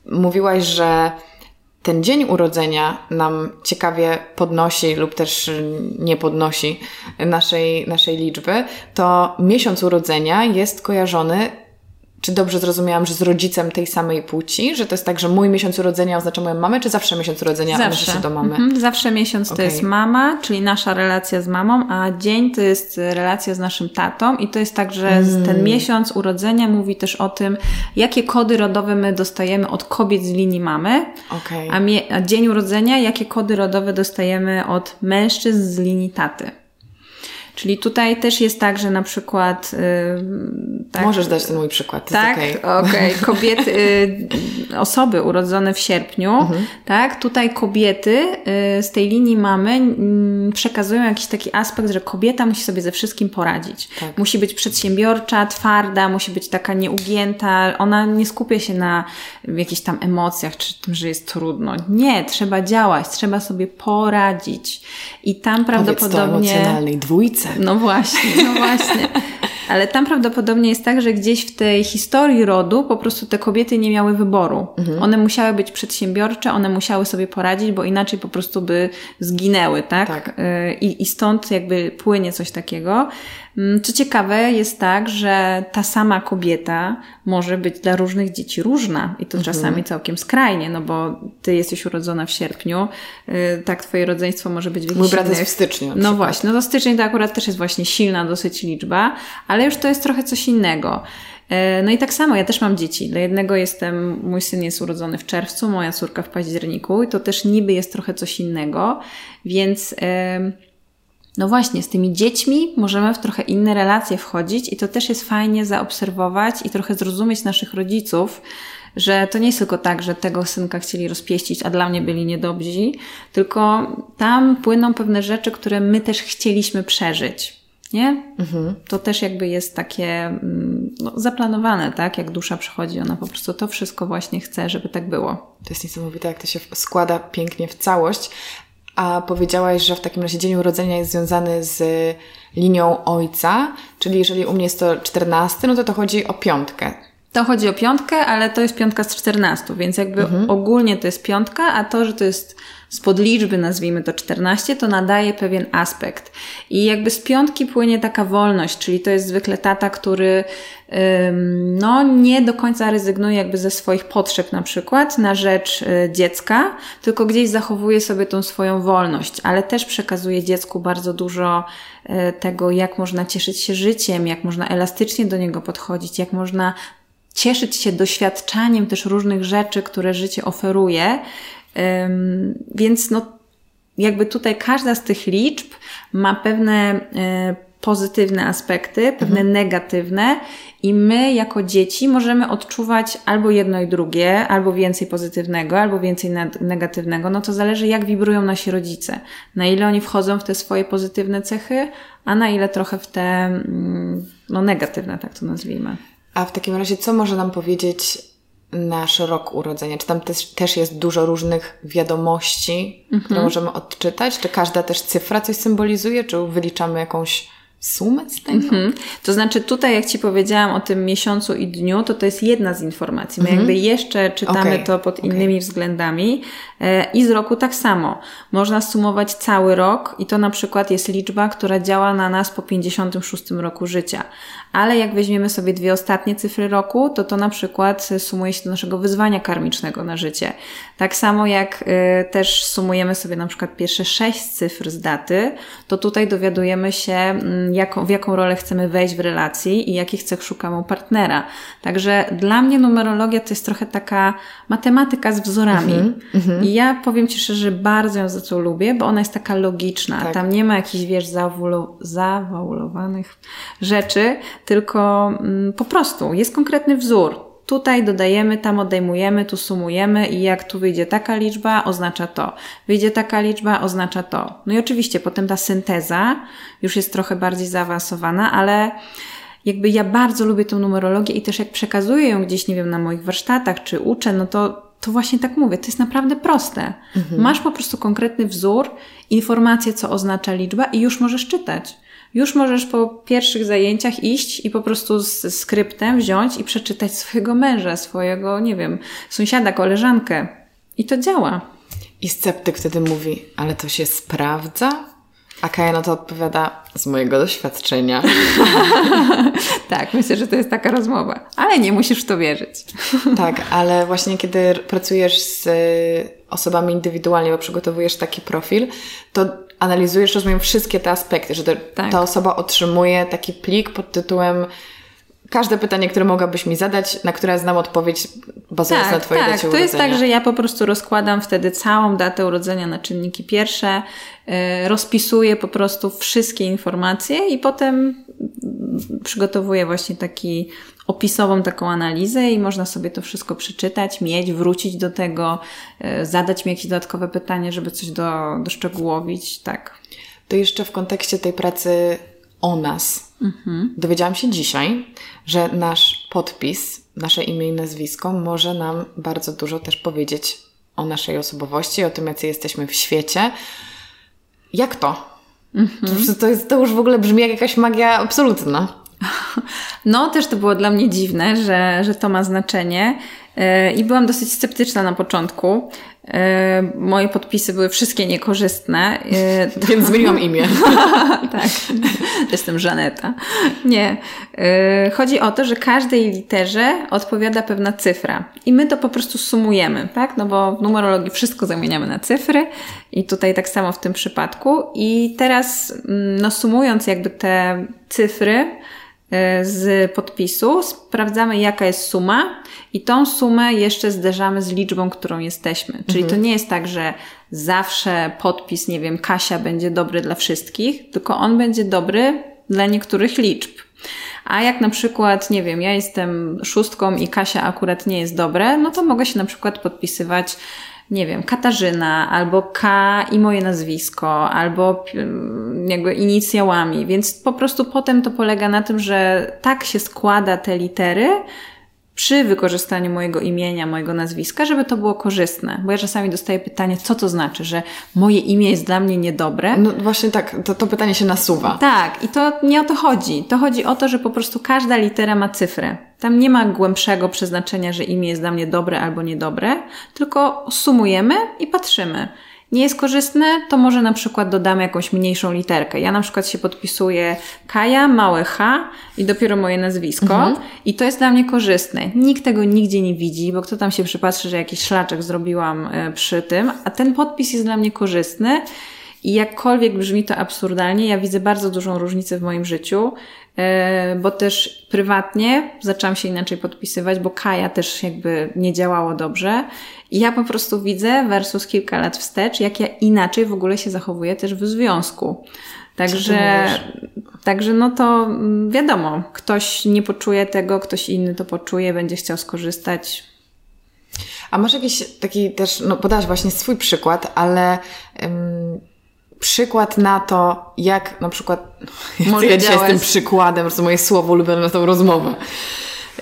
A: mówiłaś, że ten dzień urodzenia nam ciekawie podnosi lub też nie podnosi naszej, naszej liczby, to miesiąc urodzenia jest kojarzony czy dobrze zrozumiałam, że z rodzicem tej samej płci? Że to jest tak, że mój miesiąc urodzenia oznacza moją mamę, czy zawsze miesiąc urodzenia zawsze. się do mamy? Mhm.
B: Zawsze miesiąc okay. to jest mama, czyli nasza relacja z mamą, a dzień to jest relacja z naszym tatą i to jest tak, że mm. ten miesiąc urodzenia mówi też o tym, jakie kody rodowe my dostajemy od kobiet z linii mamy, okay. a, a dzień urodzenia, jakie kody rodowe dostajemy od mężczyzn z linii taty. Czyli tutaj też jest tak, że na przykład. Yy,
A: tak, Możesz dać ten mój przykład.
B: Tak, okej. Okay. (laughs) Kobiety, yy, osoby urodzone w sierpniu, mhm. tak, tutaj kobiety yy, z tej linii mamy przekazują jakiś taki aspekt, że kobieta musi sobie ze wszystkim poradzić. Tak. Musi być przedsiębiorcza, twarda, musi być taka nieugięta. Ona nie skupia się na jakichś tam emocjach, czy tym, że jest trudno. Nie, trzeba działać, trzeba sobie poradzić. I tam prawdopodobnie.
A: Powiedz to emocjonalnej dwójce. (laughs)
B: No właśnie, no właśnie. Ale tam prawdopodobnie jest tak, że gdzieś w tej historii rodu po prostu te kobiety nie miały wyboru. Mhm. One musiały być przedsiębiorcze, one musiały sobie poradzić, bo inaczej po prostu by zginęły, tak? tak. Y, I, I stąd jakby płynie coś takiego. Mm, co ciekawe jest tak, że ta sama kobieta może być dla różnych dzieci różna i to mhm. czasami całkiem skrajnie, no bo ty jesteś urodzona w sierpniu, y, tak twoje rodzeństwo może być w
A: Mój brat jest w styczniu.
B: No właśnie, no to styczeń to akurat też jest właśnie silna dosyć liczba, ale już to jest trochę coś innego. Y, no i tak samo, ja też mam dzieci. Dla jednego jestem, mój syn jest urodzony w czerwcu, moja córka w październiku i to też niby jest trochę coś innego, więc... Yy, no właśnie, z tymi dziećmi możemy w trochę inne relacje wchodzić i to też jest fajnie zaobserwować i trochę zrozumieć naszych rodziców, że to nie jest tylko tak, że tego synka chcieli rozpieścić, a dla mnie byli niedobrzy, tylko tam płyną pewne rzeczy, które my też chcieliśmy przeżyć. Nie? Mhm. To też jakby jest takie mm, no, zaplanowane, tak? Jak dusza przychodzi, ona po prostu to wszystko właśnie chce, żeby tak było.
A: To jest niesamowite, jak to się składa pięknie w całość. A powiedziałaś, że w takim razie dzień urodzenia jest związany z linią ojca, czyli jeżeli u mnie jest to 14, no to to chodzi o piątkę.
B: To chodzi o piątkę, ale to jest piątka z 14, więc jakby mhm. ogólnie to jest piątka, a to, że to jest z podliczby, nazwijmy to 14, to nadaje pewien aspekt. I jakby z piątki płynie taka wolność, czyli to jest zwykle tata, który no, nie do końca rezygnuje jakby ze swoich potrzeb na przykład na rzecz y, dziecka, tylko gdzieś zachowuje sobie tą swoją wolność, ale też przekazuje dziecku bardzo dużo y, tego, jak można cieszyć się życiem, jak można elastycznie do niego podchodzić, jak można cieszyć się doświadczaniem też różnych rzeczy, które życie oferuje. Więc no, jakby tutaj każda z tych liczb ma pewne e, pozytywne aspekty, pewne mhm. negatywne i my jako dzieci możemy odczuwać albo jedno i drugie, albo więcej pozytywnego, albo więcej negatywnego. No to zależy jak wibrują nasi rodzice. Na ile oni wchodzą w te swoje pozytywne cechy, a na ile trochę w te mm, no negatywne, tak to nazwijmy.
A: A w takim razie co może nam powiedzieć nasz rok urodzenia? Czy tam też, też jest dużo różnych wiadomości, mhm. które możemy odczytać? Czy każda też cyfra coś symbolizuje? Czy wyliczamy jakąś sumę z tego? Mhm.
B: To znaczy tutaj, jak Ci powiedziałam o tym miesiącu i dniu, to to jest jedna z informacji. My mhm. jakby jeszcze czytamy okay. to pod okay. innymi względami e, i z roku tak samo. Można sumować cały rok i to na przykład jest liczba, która działa na nas po 56 roku życia ale jak weźmiemy sobie dwie ostatnie cyfry roku, to to na przykład sumuje się do naszego wyzwania karmicznego na życie. Tak samo jak y, też sumujemy sobie na przykład pierwsze sześć cyfr z daty, to tutaj dowiadujemy się, mm, jaką, w jaką rolę chcemy wejść w relacji i jakich cech szukamy u partnera. Także dla mnie numerologia to jest trochę taka matematyka z wzorami. Mm -hmm. I ja powiem Ci szczerze, że bardzo ją za to lubię, bo ona jest taka logiczna. Tak. Tam nie ma jakichś, wiesz, zawaulowanych rzeczy, tylko mm, po prostu jest konkretny wzór. Tutaj dodajemy, tam odejmujemy, tu sumujemy i jak tu wyjdzie taka liczba, oznacza to. Wyjdzie taka liczba, oznacza to. No i oczywiście potem ta synteza już jest trochę bardziej zaawansowana, ale jakby ja bardzo lubię tą numerologię i też jak przekazuję ją gdzieś, nie wiem, na moich warsztatach czy uczę, no to to właśnie tak mówię, to jest naprawdę proste. Mhm. Masz po prostu konkretny wzór, informację, co oznacza liczba i już możesz czytać już możesz po pierwszych zajęciach iść i po prostu z skryptem wziąć i przeczytać swojego męża, swojego, nie wiem, sąsiada, koleżankę. I to działa.
A: I sceptyk wtedy mówi, ale to się sprawdza? A Kaja na to odpowiada z mojego doświadczenia. (laughs)
B: tak, myślę, że to jest taka rozmowa. Ale nie musisz w to wierzyć. (laughs)
A: tak, ale właśnie kiedy pracujesz z osobami indywidualnie, bo przygotowujesz taki profil, to analizujesz, rozumiem, wszystkie te aspekty, że tak. ta osoba otrzymuje taki plik pod tytułem każde pytanie, które mogłabyś mi zadać, na które znam odpowiedź bazując tak, na Twojej
B: tak.
A: dacie
B: urodzenia. To jest tak, że ja po prostu rozkładam wtedy całą datę urodzenia na czynniki pierwsze, yy, rozpisuję po prostu wszystkie informacje i potem przygotowuję właśnie taki opisową taką analizę i można sobie to wszystko przeczytać, mieć, wrócić do tego, yy, zadać mi jakieś dodatkowe pytanie, żeby coś do, doszczegółowić, tak.
A: To jeszcze w kontekście tej pracy o nas. Mhm. Dowiedziałam się dzisiaj, że nasz podpis, nasze imię i nazwisko może nam bardzo dużo też powiedzieć o naszej osobowości, o tym, jacy jesteśmy w świecie. Jak to? Mhm. To, to, jest, to już w ogóle brzmi jak jakaś magia absolutna.
B: No, też to było dla mnie dziwne, że, że to ma znaczenie. E, I byłam dosyć sceptyczna na początku. E, moje podpisy były wszystkie niekorzystne.
A: E, (laughs) Więc zmieniłam imię. (laughs)
B: tak. Jestem Żaneta. Nie. Chodzi o to, że każdej literze odpowiada pewna cyfra. I my to po prostu sumujemy, tak? No bo w numerologii wszystko zamieniamy na cyfry. I tutaj tak samo w tym przypadku. I teraz, mm, no sumując jakby te cyfry, z podpisu, sprawdzamy jaka jest suma i tą sumę jeszcze zderzamy z liczbą, którą jesteśmy. Czyli mhm. to nie jest tak, że zawsze podpis, nie wiem, Kasia będzie dobry dla wszystkich, tylko on będzie dobry dla niektórych liczb. A jak na przykład, nie wiem, ja jestem szóstką i Kasia akurat nie jest dobre, no to mogę się na przykład podpisywać nie wiem, Katarzyna, albo K i moje nazwisko, albo mm, jakby inicjałami. Więc po prostu potem to polega na tym, że tak się składa te litery, przy wykorzystaniu mojego imienia, mojego nazwiska, żeby to było korzystne. Bo ja czasami dostaję pytanie, co to znaczy, że moje imię jest dla mnie niedobre.
A: No właśnie tak, to, to pytanie się nasuwa.
B: Tak, i to nie o to chodzi. To chodzi o to, że po prostu każda litera ma cyfrę. Tam nie ma głębszego przeznaczenia, że imię jest dla mnie dobre albo niedobre, tylko sumujemy i patrzymy nie jest korzystne, to może na przykład dodamy jakąś mniejszą literkę. Ja na przykład się podpisuję Kaja, małe H i dopiero moje nazwisko mhm. i to jest dla mnie korzystne. Nikt tego nigdzie nie widzi, bo kto tam się przypatrzy, że jakiś szlaczek zrobiłam e, przy tym, a ten podpis jest dla mnie korzystny I jakkolwiek brzmi to absurdalnie, ja widzę bardzo dużą różnicę w moim życiu, bo też prywatnie zaczęłam się inaczej podpisywać, bo Kaja też jakby nie działało dobrze. I ja po prostu widzę versus kilka lat wstecz, jak ja inaczej w ogóle się zachowuję też w związku. Także, także no to mm, wiadomo, ktoś nie poczuje tego, ktoś inny to poczuje, będzie chciał skorzystać.
A: A masz jakiś taki też, no podałaś właśnie swój przykład, ale um, przykład na to, jak na przykład, (laughs) może ja dzisiaj jestem przykładem, po moje słowo ulubione na tą rozmowę.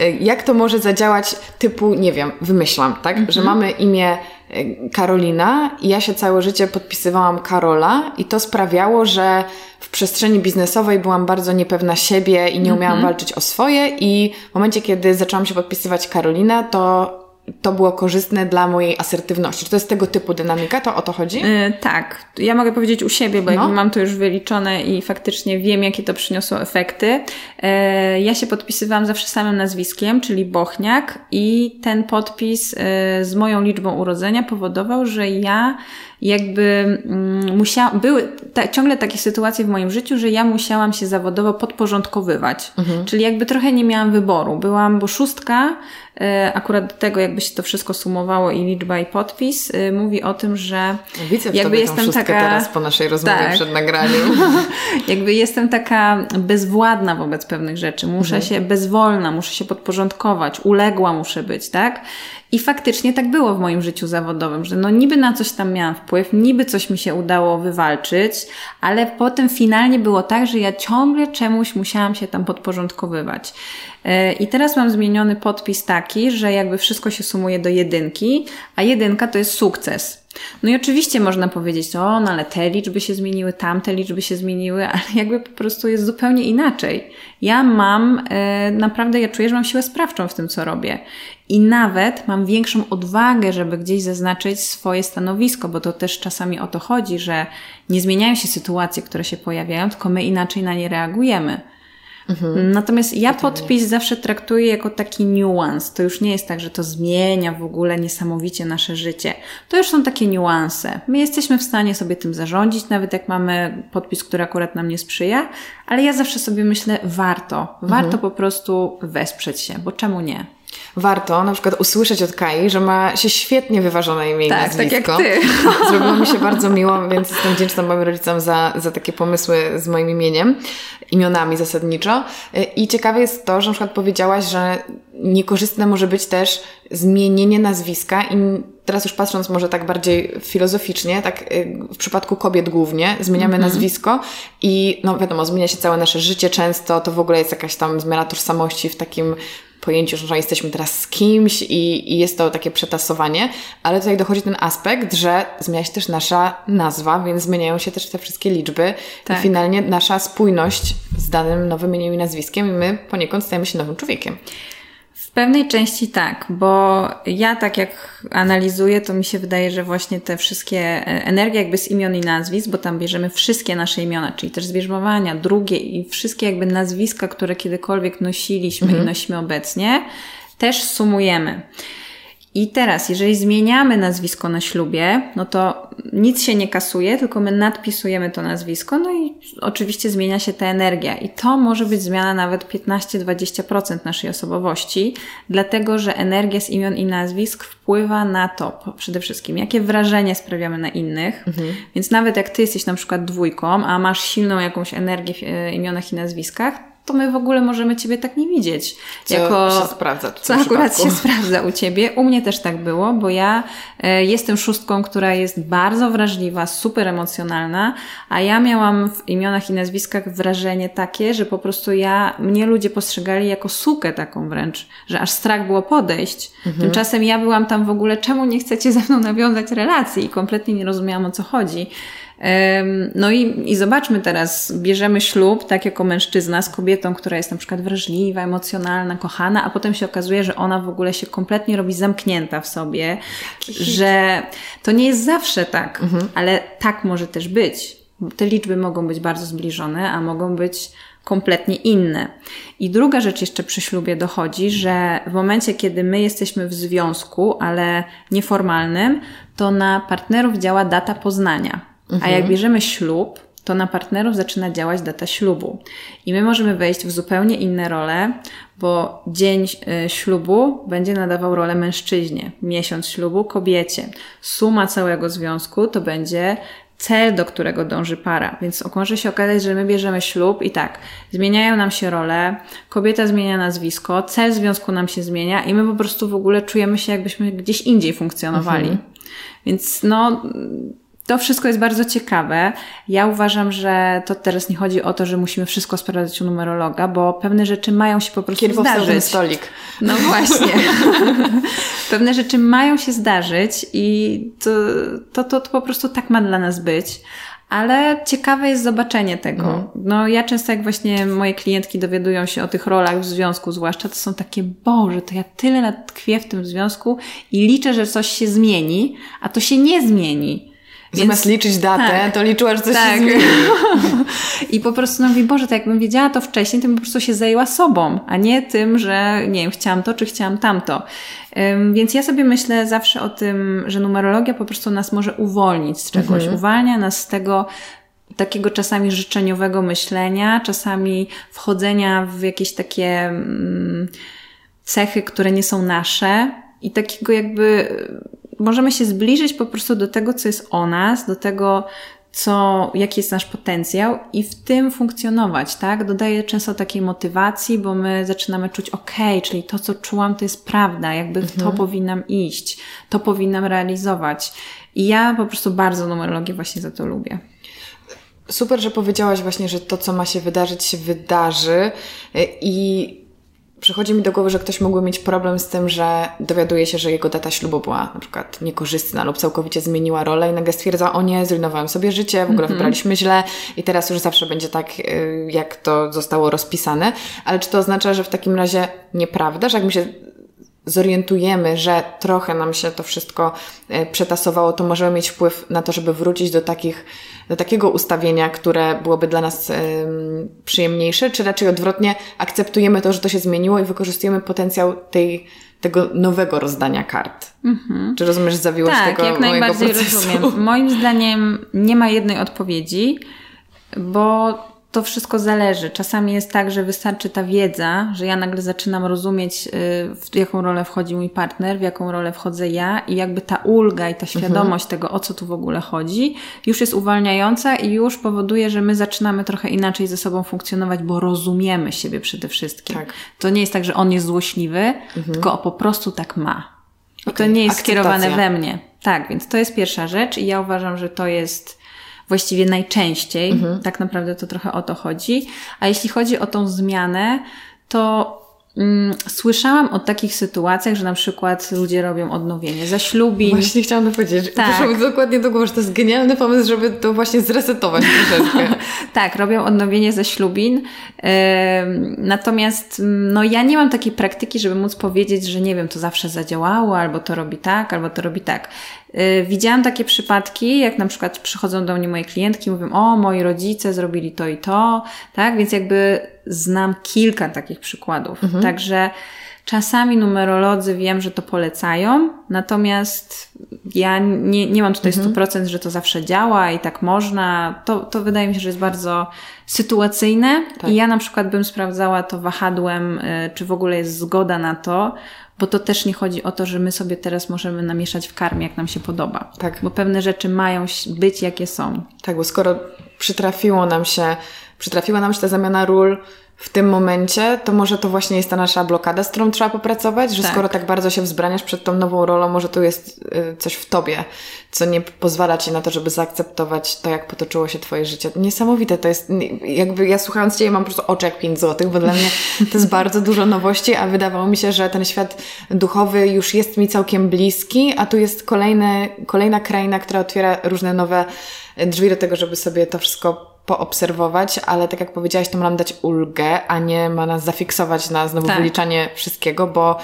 A: Y, jak to może zadziałać typu, nie wiem, wymyślam, tak? Mhm. Że mamy imię y, Karolina i ja się całe życie podpisywałam Karola i to sprawiało, że w przestrzeni biznesowej byłam bardzo niepewna siebie i nie umiałam mhm. walczyć o swoje i w momencie, kiedy zaczęłam się podpisywać Karolina, to to było korzystne dla mojej asertywności. Czy to jest tego typu dynamika? To o to chodzi? Yy,
B: tak. Ja mogę powiedzieć u siebie, bo no. mam to już wyliczone i faktycznie wiem, jakie to przyniosło efekty. Yy, ja się podpisywałam zawsze samym nazwiskiem, czyli Bochniak i ten podpis yy, z moją liczbą urodzenia powodował, że ja jakby mm, musiałam, były ta, ciągle takie sytuacje w moim życiu, że ja musiałam się zawodowo podporządkowywać. Mhm. Czyli jakby trochę nie miałam wyboru. Byłam, bo szóstka, e, akurat do tego jakby się to wszystko sumowało i liczba i podpis, e, mówi o tym, że
A: Widzę jakby jestem taka teraz po naszej rozmowie tak. przed nagraniem. (laughs)
B: jakby jestem taka bezwładna wobec pewnych rzeczy. Muszę mhm. się bezwolna, muszę się podporządkować, uległa muszę być, tak? I faktycznie tak było w moim życiu zawodowym, że no niby na coś tam miałam wpływ, niby coś mi się udało wywalczyć, ale potem finalnie było tak, że ja ciągle czemuś musiałam się tam podporządkowywać. E, I teraz mam zmieniony podpis taki, że jakby wszystko się sumuje do jedynki, a jedynka to jest sukces. No i oczywiście można powiedzieć, o, no ale te liczby się zmieniły, tamte liczby się zmieniły, (laughs) ale jakby po prostu jest zupełnie inaczej. Ja mam, e, naprawdę ja czuję, że mam siłę sprawczą w tym, co robię. I nawet mam większą odwagę, żeby gdzieś zaznaczyć swoje stanowisko, bo to też czasami o to chodzi, że nie zmieniają się sytuacje, które się pojawiają, tylko my inaczej na nie reagujemy. Mhm. Natomiast ja podpis zawsze traktuję jako taki niuans. To już nie jest tak, że to zmienia w ogóle niesamowicie nasze życie. To już są takie niuanse. My jesteśmy w stanie sobie tym zarządzić, nawet jak mamy podpis, który akurat nam nie sprzyja, ale ja zawsze sobie myślę, warto. Warto mhm. po prostu wesprzeć się, bo czemu nie?
A: Warto na przykład usłyszeć od Kai, że ma się świetnie wyważone imię
B: tak,
A: i nazwisko.
B: Tak, jak ty. (laughs)
A: Zrobiło mi się bardzo miło, więc jestem wdzięczna moim rodzicom za, za takie pomysły z moim imieniem, imionami zasadniczo. I ciekawe jest to, że na przykład powiedziałaś, że niekorzystne może być też zmienienie nazwiska i teraz już patrząc może tak bardziej filozoficznie, tak y, w przypadku kobiet głównie, zmieniamy mm -hmm. nazwisko i no wiadomo, zmienia się całe nasze życie często, to w ogóle jest jakaś tam zmiana tożsamości w takim pojęciu, że jesteśmy teraz z kimś i, i, jest to takie przetasowanie, ale tutaj dochodzi ten aspekt, że zmienia się też nasza nazwa, więc zmieniają się też te wszystkie liczby tak. i finalnie nasza spójność z danym nowym imieniem i nazwiskiem i my poniekąd stajemy się nowym człowiekiem.
B: W pewnej części tak, bo ja tak jak analizuję, to mi się wydaje, że właśnie te wszystkie e, energie jakby z imion i nazwisk, bo tam bierzemy wszystkie nasze imiona, czyli też zwierzmowania, drugie i wszystkie jakby nazwiska, które kiedykolwiek nosiliśmy mhm. i nosimy obecnie, też sumujemy. I teraz, jeżeli zmieniamy nazwisko na ślubie, no to nic się nie kasuje, tylko my nadpisujemy to nazwisko, no i oczywiście zmienia się ta energia. I to może być zmiana nawet 15-20% naszej osobowości, dlatego że energia z imion i nazwisk wpływa na to przede wszystkim, jakie wrażenie sprawiamy na innych. Mhm. Więc nawet jak ty jesteś na przykład dwójką, a masz silną jakąś energię w e, imionach i nazwiskach, to my w ogóle możemy Ciebie tak nie widzieć.
A: Co jako, się sprawdza.
B: Co akurat się sprawdza u Ciebie. U mnie też tak było, bo ja e, jestem szóstką, która jest bardzo wrażliwa, super emocjonalna, a ja miałam w imionach i nazwiskach wrażenie takie, że po prostu ja, mnie ludzie postrzegali jako sukę taką wręcz, że aż strach było podejść. Mhm. Tymczasem ja byłam tam w ogóle, czemu nie chcecie ze mną nawiązać relacji i kompletnie nie rozumiałam o co chodzi. No i, i zobaczmy teraz, bierzemy ślub, tak jako mężczyzna z kobietą, która jest na przykład wrażliwa, emocjonalna, kochana, a potem się okazuje, że ona w ogóle się kompletnie robi zamknięta w sobie, że to nie jest zawsze tak, mhm. ale tak może też być. Te liczby mogą być bardzo zbliżone, a mogą być kompletnie inne. I druga rzecz jeszcze przy ślubie dochodzi, że w momencie, kiedy my jesteśmy w związku, ale nieformalnym, to na partnerów działa data poznania. Mhm. A jak mhm. bierzemy ślub, to na partnerów zaczyna działać data ślubu. I my możemy wejść w zupełnie inne role, bo dzień y, ślubu będzie nadawał rolę mężczyźnie, miesiąc ślubu kobiecie. Suma całego związku to będzie cel, do którego dąży para. Więc może się okazać, że my bierzemy ślub i tak, zmieniają nam się role, kobieta zmienia nazwisko, cel związku nam się zmienia i my po prostu w ogóle czujemy się, jakbyśmy gdzieś indziej funkcjonowali. Mhm. Więc no, to wszystko jest bardzo ciekawe. Ja uważam, że to teraz nie chodzi o to, że musimy wszystko sprawdzać u numerologa, bo pewne rzeczy mają się po prostu
A: Kiedy
B: zdarzyć.
A: stolik.
B: No (laughs) właśnie. (laughs) pewne rzeczy mają się zdarzyć i to, to, to, to po prostu tak ma dla nas być. Ale ciekawe jest zobaczenie tego. Mhm. No ja często jak właśnie moje klientki dowiadują się o tych rolach w związku zwłaszcza, to są takie, Boże, to ja tyle lat tkwię w tym związku i liczę, że coś się zmieni, a to się nie zmieni.
A: Więc, Zamiast liczyć datę, tak, to liczyła, że coś tak. się zmieni. (laughs)
B: I po prostu no mówi, Boże, to jakbym wiedziała to wcześniej, to bym po prostu się zajęła sobą, a nie tym, że nie wiem, chciałam to, czy chciałam tamto. Um, więc ja sobie myślę zawsze o tym, że numerologia po prostu nas może uwolnić z czegoś. Mhm. Uwalnia nas z tego, takiego czasami życzeniowego myślenia, czasami wchodzenia w jakieś takie mm, cechy, które nie są nasze i takiego jakby możemy się zbliżyć po prostu do tego, co jest o nas, do tego, co, jaki jest nasz potencjał i w tym funkcjonować, tak? Dodaję często takiej motywacji, bo my zaczynamy czuć, ok, czyli to, co czułam, to jest prawda, jakby w mhm. to powinnam iść, to powinnam realizować. I ja po prostu bardzo numerologię właśnie za to lubię.
A: Super, że powiedziałaś właśnie, że to, co ma się wydarzyć, się wydarzy i Przychodzi mi do głowy, że ktoś mógłby mieć problem z tym, że dowiaduje się, że jego data ślubu była na przykład niekorzystna lub całkowicie zmieniła rolę i nagle stwierdza, o nie, zrujnowałem sobie życie, w ogóle mm -hmm. wybraliśmy źle i teraz już zawsze będzie tak, y, jak to zostało rozpisane. Ale czy to oznacza, że w takim razie nieprawda, że jak mi się zorientujemy, że trochę nam się to wszystko y, przetasowało, to możemy mieć wpływ na to, żeby wrócić do takich do takiego ustawienia, które byłoby dla nas przyjemniejsze, czy raczej odwrotnie akceptujemy to, że to się zmieniło i wykorzystujemy potencjał tej, tego nowego rozdania kart. Mhm. Czy rozumiesz zawiłość
B: tak,
A: tego
B: jak najbardziej rozumiem. Moim zdaniem nie ma jednej odpowiedzi, bo to wszystko zależy. Czasami jest tak, że wystarczy ta wiedza, że ja nagle zaczynam rozumieć, y, w jaką rolę wchodzi mój partner, w jaką rolę wchodzę ja i jakby ta ulga i ta świadomość mhm. tego, o co tu w ogóle chodzi, już jest uwalniająca i już powoduje, że my zaczynamy trochę inaczej ze sobą funkcjonować, bo rozumiemy siebie przede wszystkim. Tak. To nie jest tak, że on jest złośliwy, mhm. tylko po prostu tak ma. I okay. to nie jest skierowane we mnie. Tak, więc to jest pierwsza rzecz i ja uważam, że to jest właściwie najczęściej. Mhm. Tak naprawdę to trochę o to chodzi. A jeśli chodzi o tą zmianę, to Mm, słyszałam o takich sytuacjach, że na przykład ludzie robią odnowienie zaślubin.
A: Właśnie chciałam powiedzieć. Tak. Proszę mi dokładnie do głowy, że to jest genialny pomysł, żeby to właśnie zresetować (laughs) troszeczkę. (laughs)
B: tak, robią odnowienie zaślubin. Natomiast mm, no, ja nie mam takiej praktyki, żeby móc powiedzieć, że nie wiem, to zawsze zadziałało, albo to robi tak, albo to robi tak. Y, widziałam takie przypadki, jak na przykład przychodzą do mnie moje klientki, mówią, o, moi rodzice zrobili to i to, tak? Więc jakby znam kilka takich przykładów. Mhm. Także czasami numerolodzy wiem, że to polecają, natomiast ja nie, nie mam tutaj mhm. 100%, że to zawsze działa i tak można. To, to wydaje mi się, że jest bardzo sytuacyjne tak. i ja na przykład bym sprawdzała to wahadłem, y, czy w ogóle jest zgoda na to, bo to też nie chodzi o to, że my sobie teraz możemy namieszać w karmie, jak nam się podoba. Tak. Bo pewne rzeczy mają być, jakie są.
A: Tak, bo skoro przytrafiło nam się, przytrafiła nam się ta zamiana ról, w tym momencie, to może to właśnie jest ta nasza blokada, z którą trzeba popracować, że tak. skoro tak bardzo się wzbraniasz przed tą nową rolą, może tu jest y, coś w tobie, co nie pozwala ci na to, żeby zaakceptować to, jak potoczyło się twoje życie. Niesamowite to jest, jakby ja słuchając ciebie mam po prostu oczy jak 5 złotych, bo dla mnie to jest bardzo dużo nowości, a wydawało mi się, że ten świat duchowy już jest mi całkiem bliski, a tu jest kolejne, kolejna kraina, która otwiera różne nowe drzwi do tego, żeby sobie to wszystko poobserwować, ale tak jak powiedziałaś, to ma nam dać ulgę, a nie ma nas zafiksować na znowu tak. wyliczanie wszystkiego, bo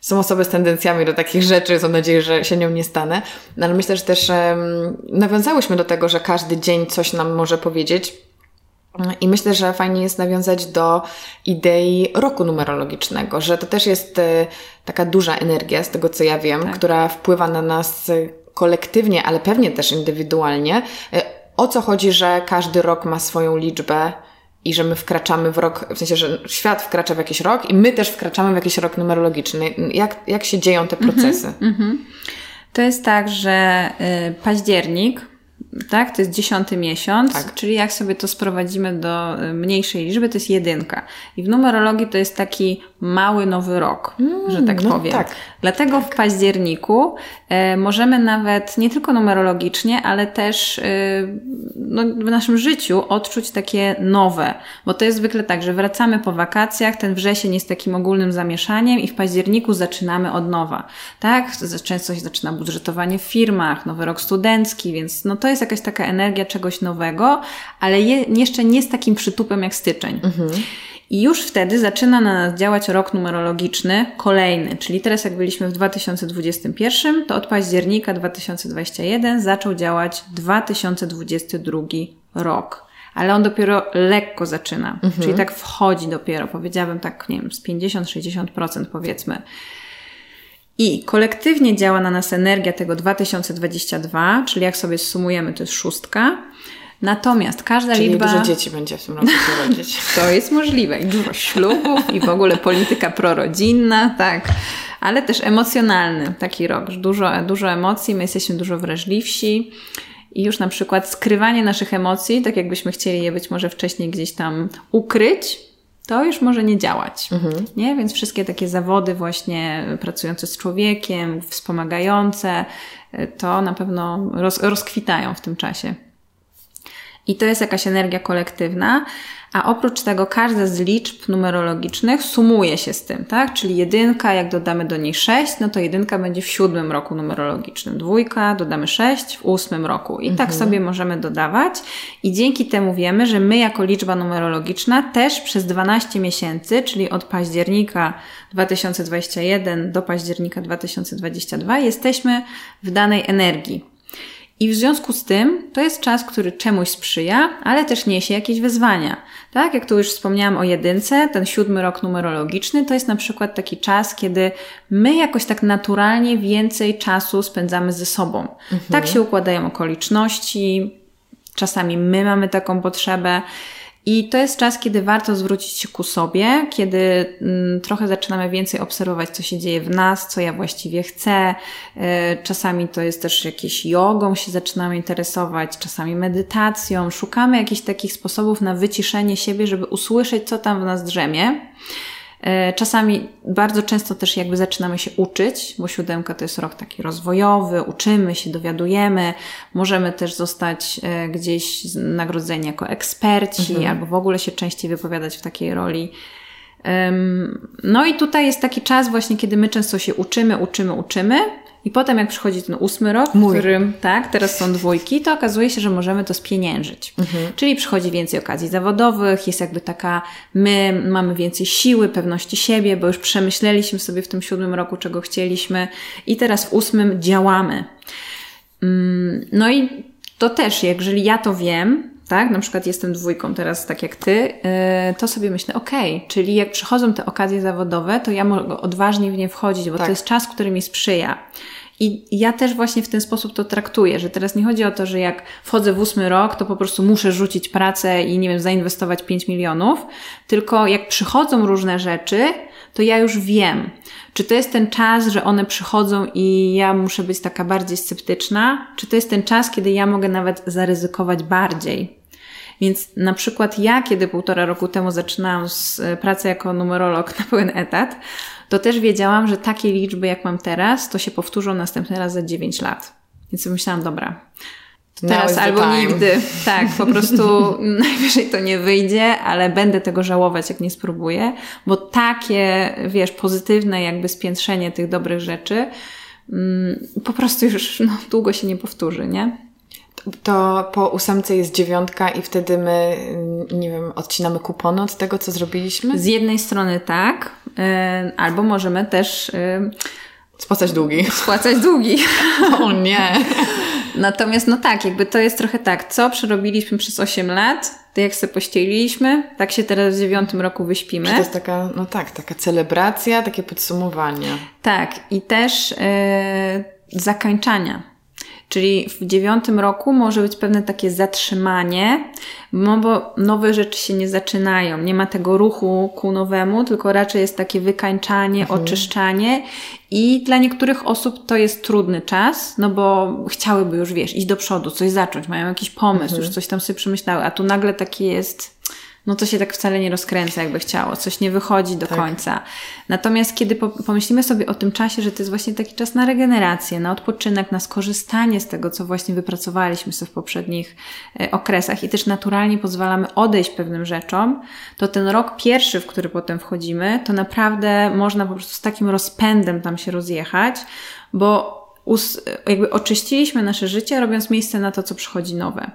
A: są osoby z tendencjami do takich rzeczy, mam nadzieję, że się nią nie stanę. No, ale myślę, że też um, nawiązałyśmy do tego, że każdy dzień coś nam może powiedzieć. I myślę, że fajnie jest nawiązać do idei roku numerologicznego, że to też jest e, taka duża energia, z tego co ja wiem, tak. która wpływa na nas kolektywnie, ale pewnie też indywidualnie. O co chodzi, że każdy rok ma swoją liczbę i że my wkraczamy w rok, w sensie, że świat wkracza w jakiś rok i my też wkraczamy w jakiś rok numerologiczny. Jak, jak się dzieją te procesy? Mm -hmm.
B: To jest tak, że y, październik tak? To jest dziesiąty miesiąc, tak. czyli jak sobie to sprowadzimy do y, mniejszej liczby, to jest jedynka. I w numerologii to jest taki mały nowy rok, mm, że tak no powiem. Tak. Dlatego tak. w październiku e, możemy nawet nie tylko numerologicznie, ale też e, no, w naszym życiu odczuć takie nowe, bo to jest zwykle tak, że wracamy po wakacjach, ten wrzesień jest takim ogólnym zamieszaniem i w październiku zaczynamy od nowa. Tak? Często się zaczyna budżetowanie w firmach, nowy rok studencki, więc no to jest jakaś taka energia czegoś nowego, ale je, jeszcze nie z takim przytupem jak styczeń. Mhm. I już wtedy zaczyna na nas działać rok numerologiczny kolejny, czyli teraz jak byliśmy w 2021, to od października 2021 zaczął działać 2022 rok. Ale on dopiero lekko zaczyna, mhm. czyli tak wchodzi dopiero, powiedziałabym tak, nie wiem, z 50-60% powiedzmy. I kolektywnie działa na nas energia tego 2022, czyli jak sobie sumujemy, to jest szóstka. Natomiast każda
A: czyli
B: liczba.
A: Dużo dzieci będzie w tym roku urodzić. (laughs)
B: to jest możliwe. I dużo ślubów, i w ogóle polityka prorodzinna, tak. Ale też emocjonalny taki rok. Dużo, dużo emocji, my jesteśmy dużo wrażliwsi. I już na przykład skrywanie naszych emocji, tak jakbyśmy chcieli je być może wcześniej gdzieś tam ukryć, to już może nie działać. Mhm. Nie? Więc wszystkie takie zawody właśnie pracujące z człowiekiem, wspomagające, to na pewno roz, rozkwitają w tym czasie. I to jest jakaś energia kolektywna, a oprócz tego każda z liczb numerologicznych sumuje się z tym, tak? Czyli jedynka, jak dodamy do niej sześć, no to jedynka będzie w siódmym roku numerologicznym. Dwójka, dodamy sześć w ósmym roku. I tak mhm. tak sobie możemy dodawać. I dzięki temu wiemy, że my jako liczba numerologiczna też przez 12 miesięcy, czyli od października 2021 do października 2022 jesteśmy w danej energii. I w związku z tym to jest czas, który czemuś sprzyja, ale też niesie jakieś wyzwania. Tak, jak tu już wspomniałam o jedynce, ten siódmy rok numerologiczny to jest na przykład taki czas, kiedy my jakoś tak naturalnie więcej czasu spędzamy ze sobą. Mhm. Tak się układają okoliczności, czasami my mamy taką potrzebę. I to jest czas, kiedy warto zwrócić się ku sobie, kiedy mm, trochę zaczynamy więcej obserwować, co się dzieje w nas, co ja właściwie chcę. E, czasami to jest też jakieś jogą się zaczynamy interesować, czasami medytacją. Szukamy jakichś takich sposobów na wyciszenie siebie, żeby usłyszeć, co tam w nas drzemie. E, czasami bardzo często też jakby zaczynamy się uczyć, bo siódemka to jest rok taki rozwojowy, uczymy się, dowiadujemy, możemy też zostać e, gdzieś nagrodzeni jako eksperci, mhm. albo w ogóle się częściej wypowiadać w takiej roli. No i tutaj jest taki czas właśnie, kiedy my często się uczymy, uczymy, uczymy, i potem jak przychodzi ten ósmy rok, Mój. w którym tak, teraz są dwójki, to okazuje się, że możemy to spieniężyć. Mhm. Czyli przychodzi więcej okazji zawodowych, jest jakby taka, my mamy więcej siły, pewności siebie, bo już przemyśleliśmy sobie w tym siódmym roku, czego chcieliśmy i teraz w ósmym działamy. Mm, no i to też, jeżeli ja to wiem, tak, na przykład jestem dwójką teraz, tak jak ty, y, to sobie myślę, okej, okay, czyli jak przychodzą te okazje zawodowe, to ja mogę odważnie w nie wchodzić, bo tak. to jest czas, który mi sprzyja. I ja też właśnie w ten sposób to traktuję, że teraz nie chodzi o to, że jak wchodzę w ósmy rok, to po prostu muszę rzucić pracę i nie wiem, zainwestować 5 milionów, tylko jak przychodzą różne rzeczy, to ja już wiem, czy to jest ten czas, że one przychodzą i ja muszę być taka bardziej sceptyczna, czy to jest ten czas, kiedy ja mogę nawet zaryzykować bardziej. Więc na przykład ja, kiedy półtora roku temu zaczynałam e, pracę jako numerolog na pełen etat, to też wiedziałam, że takie liczby, jak mam teraz, to się powtórzą następny raz za 9 lat. Więc myślałam, dobra, teraz albo nigdy. Tak, po prostu (laughs) (laughs) najwyżej to nie wyjdzie, ale będę tego żałować, jak nie spróbuję, bo takie, wiesz, pozytywne jakby spiętrzenie tych dobrych rzeczy mm, po prostu już no, długo się nie powtórzy, nie?
A: To po ósemce jest dziewiątka i wtedy my, nie wiem, odcinamy kupony od tego, co zrobiliśmy?
B: Z jednej strony tak, e, albo możemy też... E,
A: spłacać długi. (laughs)
B: Spłacać długi.
A: O nie.
B: Natomiast no tak, jakby to jest trochę tak, co przerobiliśmy przez 8 lat, to jak sobie pościeliliśmy, tak się teraz w dziewiątym roku wyśpimy. To
A: jest taka, no tak, taka celebracja, takie podsumowanie.
B: Tak, i też yy, zakańczania Czyli w dziewiątym roku może być pewne takie zatrzymanie, no bo nowe rzeczy się nie zaczynają, nie ma tego ruchu ku nowemu, tylko raczej jest takie wykańczanie, mhm. oczyszczanie i dla niektórych osób to jest trudny czas, no bo chciałyby już, wiesz, iść do przodu, coś zacząć, mają jakiś pomysł, mhm. już coś tam sobie przemyślały, a tu nagle taki jest no to się tak wcale nie rozkręca, jakby chciało, coś nie wychodzi do tak. końca. Natomiast kiedy pomyślimy sobie o tym czasie, że to jest właśnie taki czas na regenerację, na odpoczynek, na skorzystanie z tego, co właśnie wypracowaliśmy sobie w poprzednich e, okresach i też naturalnie pozwalamy odejść pewnym rzeczom, to ten rok pierwszy, w który potem wchodzimy, to naprawdę można po prostu z takim rozpędem tam się rozjechać, bo jakby oczyściliśmy nasze życie, robiąc miejsce na to, co przychodzi nowe.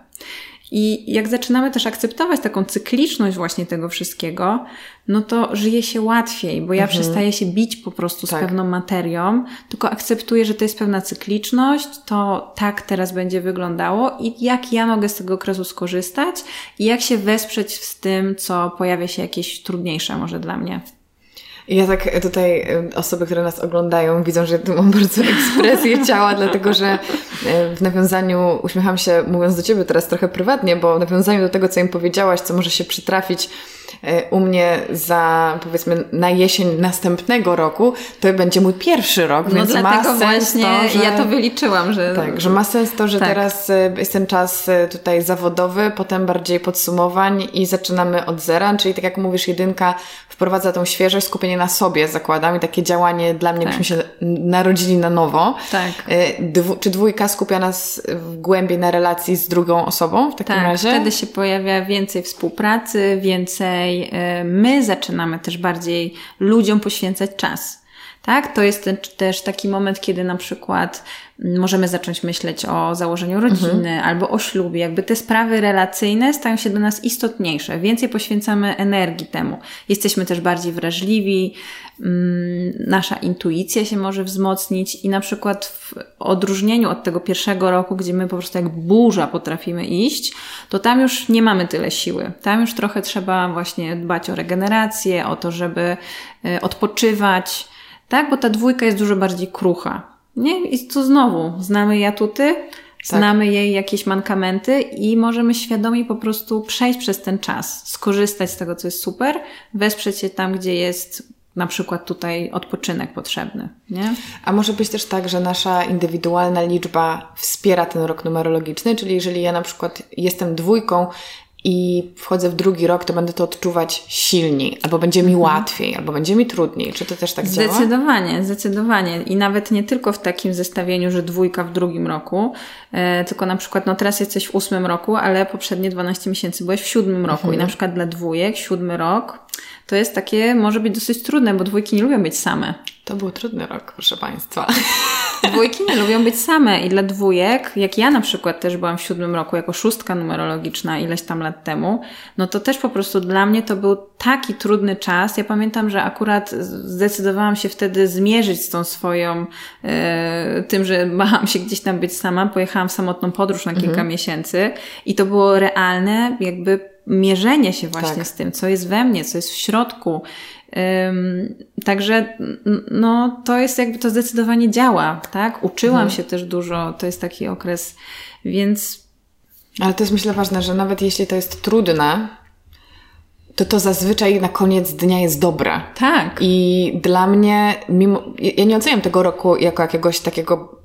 B: I jak zaczynamy też akceptować taką cykliczność właśnie tego wszystkiego, no to żyje się łatwiej, bo ja mhm. przestaję się bić po prostu tak. z pewną materią, tylko akceptuję, że to jest pewna cykliczność, to tak teraz będzie wyglądało i jak ja mogę z tego okresu skorzystać i jak się wesprzeć z tym, co pojawia się jakieś trudniejsze może dla mnie.
A: Ja tak tutaj osoby, które nas oglądają, widzą, że tu mam (laughs) bardzo ekspresję ciała, dlatego że w nawiązaniu, uśmiecham się mówiąc do Ciebie teraz trochę prywatnie, bo w nawiązaniu do tego, co im powiedziałaś, co może się przytrafić u mnie za powiedzmy na jesień następnego roku, to będzie mój pierwszy rok, no więc ma sens
B: właśnie to, że, ja to wyliczyłam, że...
A: Tak, że ma sens to, że tak. teraz e, jest ten czas e, tutaj zawodowy, potem bardziej podsumowań i zaczynamy od zera, czyli tak jak mówisz, jedynka wprowadza tą świeżość, skupienie na sobie zakładam i takie działanie dla mnie, tak. byśmy się narodzili na nowo.
B: Tak.
A: Dwu, czy dwójka skupia nas głębiej na relacji z drugą osobą w takim
B: tak,
A: razie?
B: wtedy się pojawia więcej współpracy, więcej E, my zaczynamy też bardziej ludziom poświęcać czas. Tak? To jest też taki moment, kiedy na przykład możemy zacząć myśleć o założeniu rodziny mhm. albo o ślubie. Jakby te sprawy relacyjne stają się dla nas istotniejsze. Więcej poświęcamy energii temu. Jesteśmy też bardziej wrażliwi, mm, nasza intuicja się może wzmocnić i na przykład w odróżnieniu od tego pierwszego roku, gdzie my po prostu jak burza potrafimy iść, to tam już nie mamy tyle siły. Tam już trochę trzeba właśnie dbać o regenerację, o to, żeby e, odpoczywać, tak? Bo ta dwójka jest dużo bardziej krucha. Nie? I tu znowu znamy jej atuty, tak. znamy jej jakieś mankamenty i możemy świadomie po prostu przejść przez ten czas, skorzystać z tego, co jest super, wesprzeć się tam, gdzie jest na przykład tutaj odpoczynek potrzebny. Nie?
A: A może być też tak, że nasza indywidualna liczba wspiera ten rok numerologiczny, czyli jeżeli ja na przykład jestem dwójką i wchodzę w drugi rok, to będę to odczuwać silniej, albo będzie mi mhm. łatwiej, albo będzie mi trudniej. Czy to też tak
B: zdecydowanie,
A: działa?
B: Zdecydowanie, zdecydowanie. I nawet nie tylko w takim zestawieniu, że dwójka w drugim roku, e, tylko na przykład, no teraz jesteś w ósmym roku, ale poprzednie 12 miesięcy byłeś w siódmym roku mhm. i na przykład dla dwójek, siódmy rok, to jest takie, może być dosyć trudne, bo dwójki nie lubią być same.
A: To był trudny rok, proszę Państwa. (laughs)
B: Dwójki nie lubią być same i dla dwójek, jak ja na przykład też byłam w siódmym roku jako szóstka numerologiczna ileś tam lat temu, no to też po prostu dla mnie to był taki trudny czas. Ja pamiętam, że akurat zdecydowałam się wtedy zmierzyć z tą swoją, e, tym, że (laughs) bałam się gdzieś tam być sama. Pojechałam w samotną podróż na kilka mhm. miesięcy i to było realne, jakby mierzenie się właśnie tak. z tym, co jest we mnie, co jest w środku. Także no, to jest jakby to zdecydowanie działa, tak? Uczyłam mhm. się też dużo, to jest taki okres, więc.
A: Ale to jest myślę ważne, że nawet jeśli to jest trudne, to to zazwyczaj na koniec dnia jest dobre.
B: Tak.
A: I dla mnie, mimo, ja nie oceniam tego roku jako jakiegoś takiego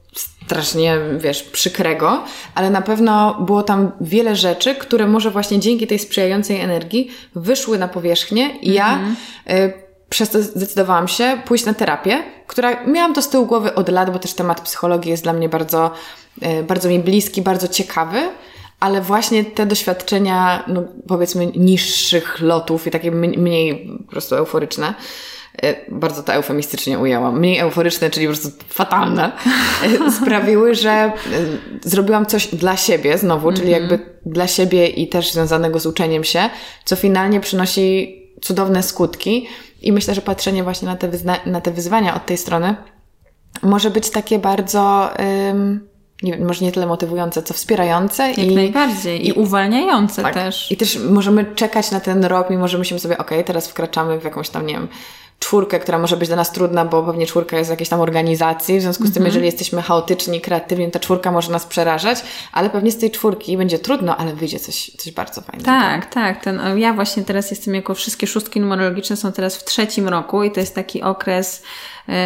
A: strasznie, wiesz, przykrego, ale na pewno było tam wiele rzeczy, które może właśnie dzięki tej sprzyjającej energii wyszły na powierzchnię i ja mhm. y, przez to zdecydowałam się pójść na terapię, która miałam to z tyłu głowy od lat, bo też temat psychologii jest dla mnie bardzo, y, bardzo mi bliski, bardzo ciekawy, ale właśnie te doświadczenia, no powiedzmy, niższych lotów i takie mniej po prostu euforyczne, bardzo to eufemistycznie ujęłam, mniej euforyczne, czyli po prostu fatalne, e, (laughs) sprawiły, że e, zrobiłam coś dla siebie znowu, czyli mhm. jakby dla siebie i też związanego z uczeniem się, co finalnie przynosi cudowne skutki. I myślę, że patrzenie właśnie na te, na te wyzwania od tej strony może być takie bardzo nie, może nie tyle motywujące, co wspierające.
B: Jak i, najbardziej. I, i uwalniające tak, też.
A: I też możemy czekać na ten rok, mimo że myślimy sobie, ok, teraz wkraczamy w jakąś tam, nie wiem, czwórkę, która może być dla nas trudna, bo pewnie czwórka jest w jakiejś tam organizacji, w związku z tym, mhm. jeżeli jesteśmy chaotyczni, kreatywni, ta czwórka może nas przerażać, ale pewnie z tej czwórki będzie trudno, ale wyjdzie coś, coś bardzo fajnego.
B: Tak, tak. Ten, ja właśnie teraz jestem jako wszystkie szóstki numerologiczne są teraz w trzecim roku i to jest taki okres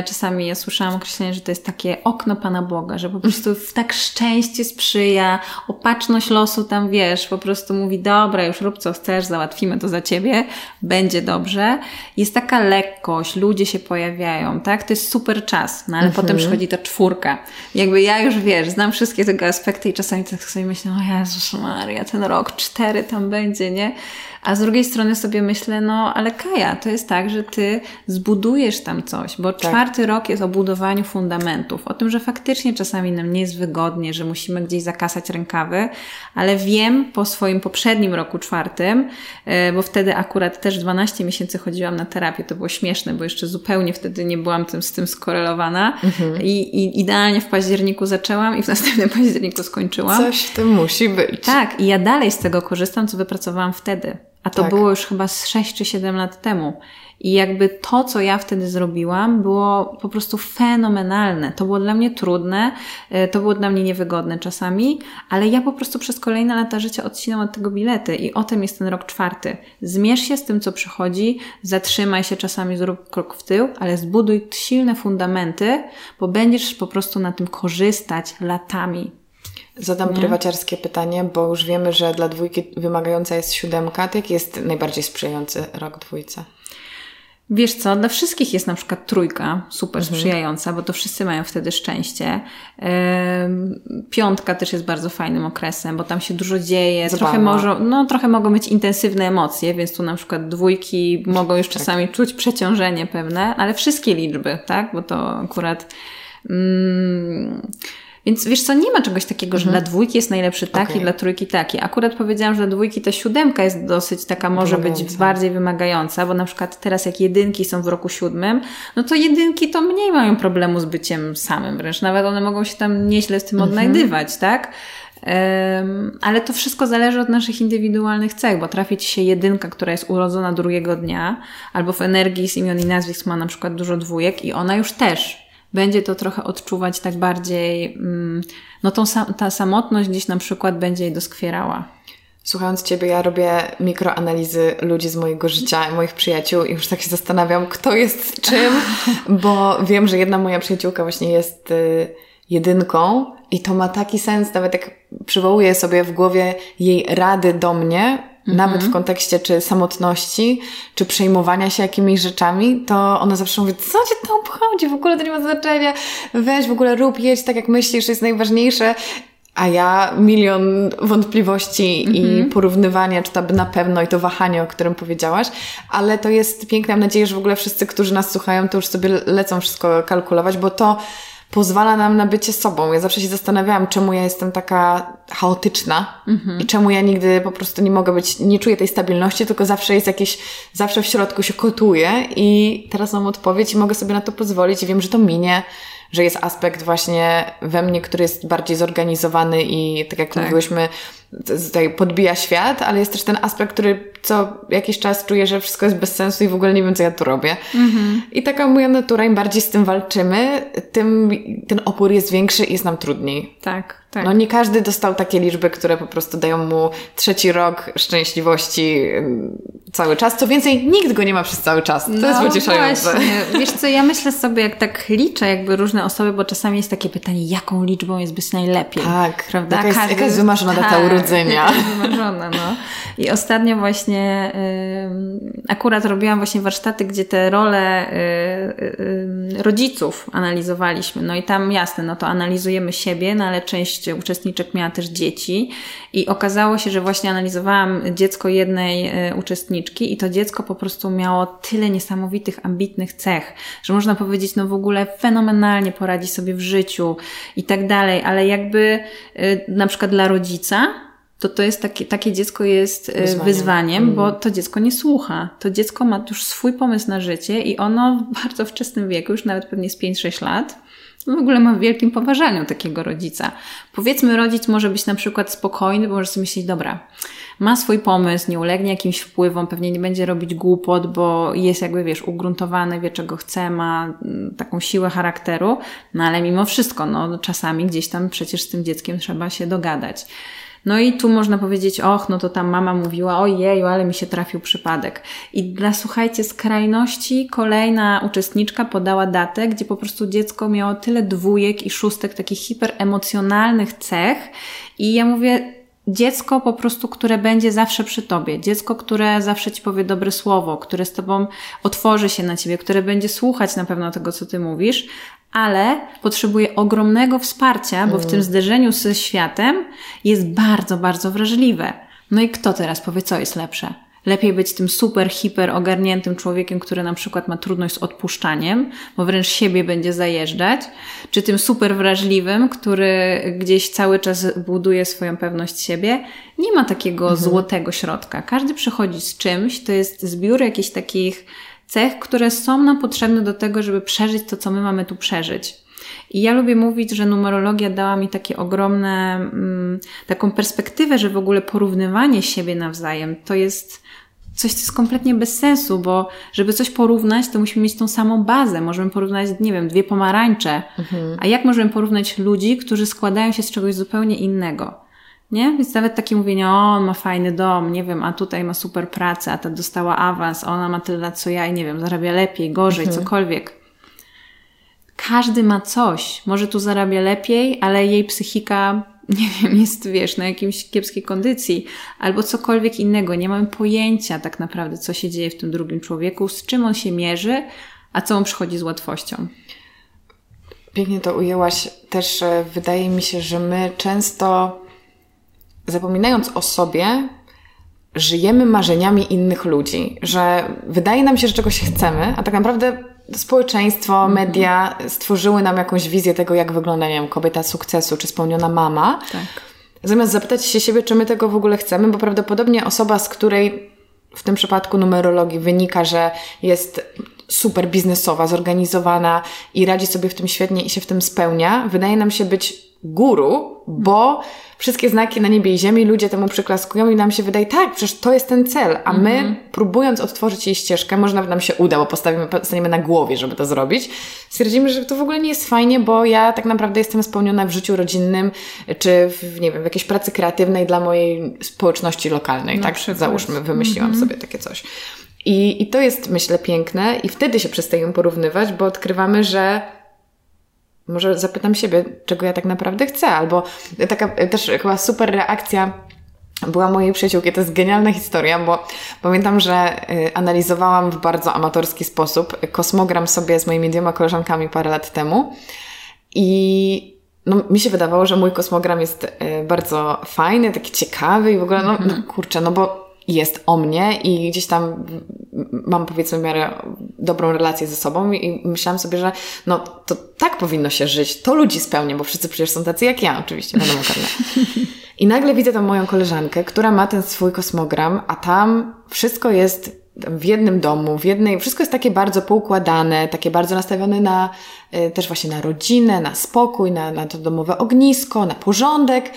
B: czasami ja słyszałam określenie, że to jest takie okno Pana Boga, że po prostu tak szczęście sprzyja, opatrzność losu tam wiesz, po prostu mówi, dobra, już rób co chcesz, załatwimy to za ciebie, będzie dobrze. Jest taka lekkość, ludzie się pojawiają, tak? To jest super czas, no ale mhm. potem przychodzi ta czwórka. Jakby ja już wiesz, znam wszystkie tego aspekty i czasami tak sobie myślę, o Jezus Maria, ten rok cztery tam będzie, nie? A z drugiej strony sobie myślę, no ale Kaja, to jest tak, że ty zbudujesz tam coś, bo tak. czwarty rok jest o budowaniu fundamentów, o tym, że faktycznie czasami nam nie jest wygodnie, że musimy gdzieś zakasać rękawy, ale wiem po swoim poprzednim roku czwartym, e, bo wtedy akurat też 12 miesięcy chodziłam na terapię, to było śmieszne, bo jeszcze zupełnie wtedy nie byłam tym, z tym skorelowana mhm. I, i idealnie w październiku zaczęłam i w następnym październiku skończyłam.
A: Coś w tym musi być.
B: Tak, i ja dalej z tego korzystam, co wypracowałam wtedy. A to tak. było już chyba z 6 czy 7 lat temu. I jakby to, co ja wtedy zrobiłam, było po prostu fenomenalne. To było dla mnie trudne, e, to było dla mnie niewygodne czasami, ale ja po prostu przez kolejne lata życia odcinam od tego bilety i o tym jest ten rok czwarty. Zmierz się z tym, co przychodzi, zatrzymaj się czasami, zrób krok w tył, ale zbuduj silne fundamenty, bo będziesz po prostu na tym korzystać latami.
A: Zadam nie? prywaciarskie pytanie, bo już wiemy, że dla dwójki wymagająca jest siódemka. To jaki jest najbardziej sprzyjający rok dwójce?
B: Wiesz co, dla wszystkich jest na przykład trójka super mhm. sprzyjająca, bo to wszyscy mają wtedy szczęście. Piątka też jest bardzo fajnym okresem, bo tam się dużo dzieje, trochę, może, no, trochę mogą być intensywne emocje, więc tu na przykład dwójki mogą już czasami tak. czuć przeciążenie pewne, ale wszystkie liczby, tak? Bo to akurat. Mm, więc wiesz co, nie ma czegoś takiego, że mhm. dla dwójki jest najlepszy taki, okay. dla trójki taki. Akurat powiedziałam, że dla dwójki ta siódemka jest dosyć taka, może być bardziej wymagająca, bo na przykład teraz jak jedynki są w roku siódmym, no to jedynki to mniej mają problemu z byciem samym, wręcz nawet one mogą się tam nieźle z tym mhm. odnajdywać, tak? Um, ale to wszystko zależy od naszych indywidualnych cech, bo trafi ci się jedynka, która jest urodzona drugiego dnia, albo w energii z imion i nazwisk ma na przykład dużo dwójek i ona już też będzie to trochę odczuwać tak bardziej, mm, no tą, ta samotność gdzieś na przykład będzie jej doskwierała.
A: Słuchając Ciebie, ja robię mikroanalizy ludzi z mojego życia, moich przyjaciół i już tak się zastanawiam, kto jest czym, (laughs) bo wiem, że jedna moja przyjaciółka właśnie jest y, jedynką i to ma taki sens, nawet jak przywołuję sobie w głowie jej rady do mnie, nawet w mhm. kontekście czy samotności, czy przejmowania się jakimiś rzeczami, to ona zawsze mówi, co cię to obchodzi, w ogóle to nie ma znaczenia, weź w ogóle rób, jedź tak jak myślisz, jest najważniejsze. A ja milion wątpliwości i mhm. porównywania, czy to by na pewno i to wahanie, o którym powiedziałaś, ale to jest piękne. Mam nadzieję, że w ogóle wszyscy, którzy nas słuchają, to już sobie lecą wszystko kalkulować, bo to pozwala nam na bycie sobą. Ja zawsze się zastanawiałam, czemu ja jestem taka chaotyczna mhm. i czemu ja nigdy po prostu nie mogę być, nie czuję tej stabilności, tylko zawsze jest jakieś, zawsze w środku się kotuje i teraz mam odpowiedź i mogę sobie na to pozwolić i wiem, że to minie, że jest aspekt właśnie we mnie, który jest bardziej zorganizowany i tak jak tak. mówiłyśmy, tutaj podbija świat, ale jest też ten aspekt, który co jakiś czas czuję, że wszystko jest bez sensu i w ogóle nie wiem, co ja tu robię. Mhm. I taka moja natura, im bardziej z tym walczymy, tym ten opór jest większy i jest nam trudniej.
B: Tak. Tak.
A: No nie każdy dostał takie liczby, które po prostu dają mu trzeci rok szczęśliwości mm, cały czas. Co więcej, nikt go nie ma przez cały czas. To no jest pocieszające. Właśnie. (laughs)
B: Wiesz co, ja myślę sobie, jak tak liczę jakby różne osoby, bo czasami jest takie pytanie, jaką liczbą jest być najlepiej.
A: Tak, prawda? Jaka jest, jaka jest wymarzona tak, data urodzenia.
B: Wymarzona, no. I ostatnio właśnie y, akurat robiłam właśnie warsztaty, gdzie te role y, y, rodziców analizowaliśmy. No i tam jasne, no to analizujemy siebie, no ale część uczestniczek miała też dzieci i okazało się, że właśnie analizowałam dziecko jednej e, uczestniczki i to dziecko po prostu miało tyle niesamowitych, ambitnych cech, że można powiedzieć, no w ogóle fenomenalnie poradzi sobie w życiu i tak dalej, ale jakby na przykład dla rodzica to to jest takie, takie dziecko jest e, wyzwaniem, wyzwaniem mm. bo to dziecko nie słucha. To dziecko ma już swój pomysł na życie i ono w bardzo wczesnym wieku, już nawet pewnie z 5-6 lat, w ogóle ma w wielkim poważaniu takiego rodzica. Powiedzmy, rodzic może być na przykład spokojny, bo może sobie myśleć, dobra, ma swój pomysł, nie ulegnie jakimś wpływom, pewnie nie będzie robić głupot, bo jest jakby, wiesz, ugruntowany, wie czego chce, ma mm, taką siłę charakteru, no ale mimo wszystko, no czasami gdzieś tam przecież z tym dzieckiem trzeba się dogadać. No i tu można powiedzieć, och, no to tam mama mówiła, ojeju, ale mi się trafił przypadek. I dla, słuchajcie, skrajności kolejna uczestniczka podała datę, gdzie po prostu dziecko miało tyle dwójek i szóstek takich hiperemocjonalnych cech i ja mówię, dziecko po prostu, które będzie zawsze przy tobie, dziecko, które zawsze ci powie dobre słowo, które z tobą otworzy się na ciebie, które będzie słuchać na pewno tego, co ty mówisz, ale potrzebuje ogromnego wsparcia, bo w tym mm. zderzeniu ze światem jest bardzo, bardzo wrażliwe. No i kto teraz powie, co jest lepsze? Lepiej być tym super, hiper ogarniętym człowiekiem, który na przykład ma trudność z odpuszczaniem, bo wręcz siebie będzie zajeżdżać, czy tym super wrażliwym, który gdzieś cały czas buduje swoją pewność siebie. Nie ma takiego mhm. złotego środka. Każdy przychodzi z czymś, to jest zbiór jakichś takich cech, które są nam potrzebne do tego, żeby przeżyć to, co my mamy tu przeżyć. I ja lubię mówić, że numerologia dała mi takie ogromne, mm, taką perspektywę, że w ogóle porównywanie siebie nawzajem to jest coś, co jest kompletnie bez sensu, bo żeby coś porównać, to musimy mieć tą samą bazę. Możemy porównać, nie wiem, dwie pomarańcze. Mhm. A jak możemy porównać ludzi, którzy składają się z czegoś zupełnie innego? Nie? Więc nawet takie mówienie, o, on ma fajny dom, nie wiem, a tutaj ma super pracę, a ta dostała awans, a ona ma tyle lat co ja i nie wiem, zarabia lepiej, gorzej, mhm. cokolwiek. Każdy ma coś. Może tu zarabia lepiej, ale jej psychika, (laughs) nie wiem, jest, wiesz, na jakimś kiepskiej kondycji, albo cokolwiek innego. Nie mamy pojęcia tak naprawdę, co się dzieje w tym drugim człowieku, z czym on się mierzy, a co on przychodzi z łatwością.
A: Pięknie to ujęłaś. Też e, wydaje mi się, że my często zapominając o sobie, żyjemy marzeniami innych ludzi, że wydaje nam się, że czegoś chcemy, a tak naprawdę społeczeństwo, mhm. media stworzyły nam jakąś wizję tego, jak wygląda, nie wiem, kobieta sukcesu, czy spełniona mama. Tak. Zamiast zapytać się siebie, czy my tego w ogóle chcemy, bo prawdopodobnie osoba, z której w tym przypadku numerologii wynika, że jest super biznesowa, zorganizowana i radzi sobie w tym świetnie i się w tym spełnia, wydaje nam się być guru, bo wszystkie znaki na niebie i ziemi, ludzie temu przyklaskują i nam się wydaje, tak, przecież to jest ten cel, a my mm -hmm. próbując odtworzyć jej ścieżkę, może nawet nam się uda, bo postawimy, staniemy na głowie, żeby to zrobić, stwierdzimy, że to w ogóle nie jest fajnie, bo ja tak naprawdę jestem spełniona w życiu rodzinnym, czy w, nie wiem, w jakiejś pracy kreatywnej dla mojej społeczności lokalnej, na tak? Przykład. Załóżmy, wymyśliłam mm -hmm. sobie takie coś. I, I to jest, myślę, piękne i wtedy się przestajemy porównywać, bo odkrywamy, że może zapytam siebie, czego ja tak naprawdę chcę, albo taka też chyba super reakcja była mojej przyjaciółki. To jest genialna historia, bo pamiętam, że y, analizowałam w bardzo amatorski sposób kosmogram sobie z moimi dwiema koleżankami parę lat temu i no, mi się wydawało, że mój kosmogram jest y, bardzo fajny, taki ciekawy i w ogóle, no, no mhm. kurczę, no bo jest o mnie i gdzieś tam mam powiedzmy w miarę dobrą relację ze sobą i myślałam sobie, że no to tak powinno się żyć, to ludzi spełnia, bo wszyscy przecież są tacy jak ja, oczywiście, wiadomo, Karla. I nagle widzę tam moją koleżankę, która ma ten swój kosmogram, a tam wszystko jest w jednym domu, w jednej, wszystko jest takie bardzo poukładane, takie bardzo nastawione na, y, też właśnie na rodzinę, na spokój, na, na to domowe ognisko, na porządek.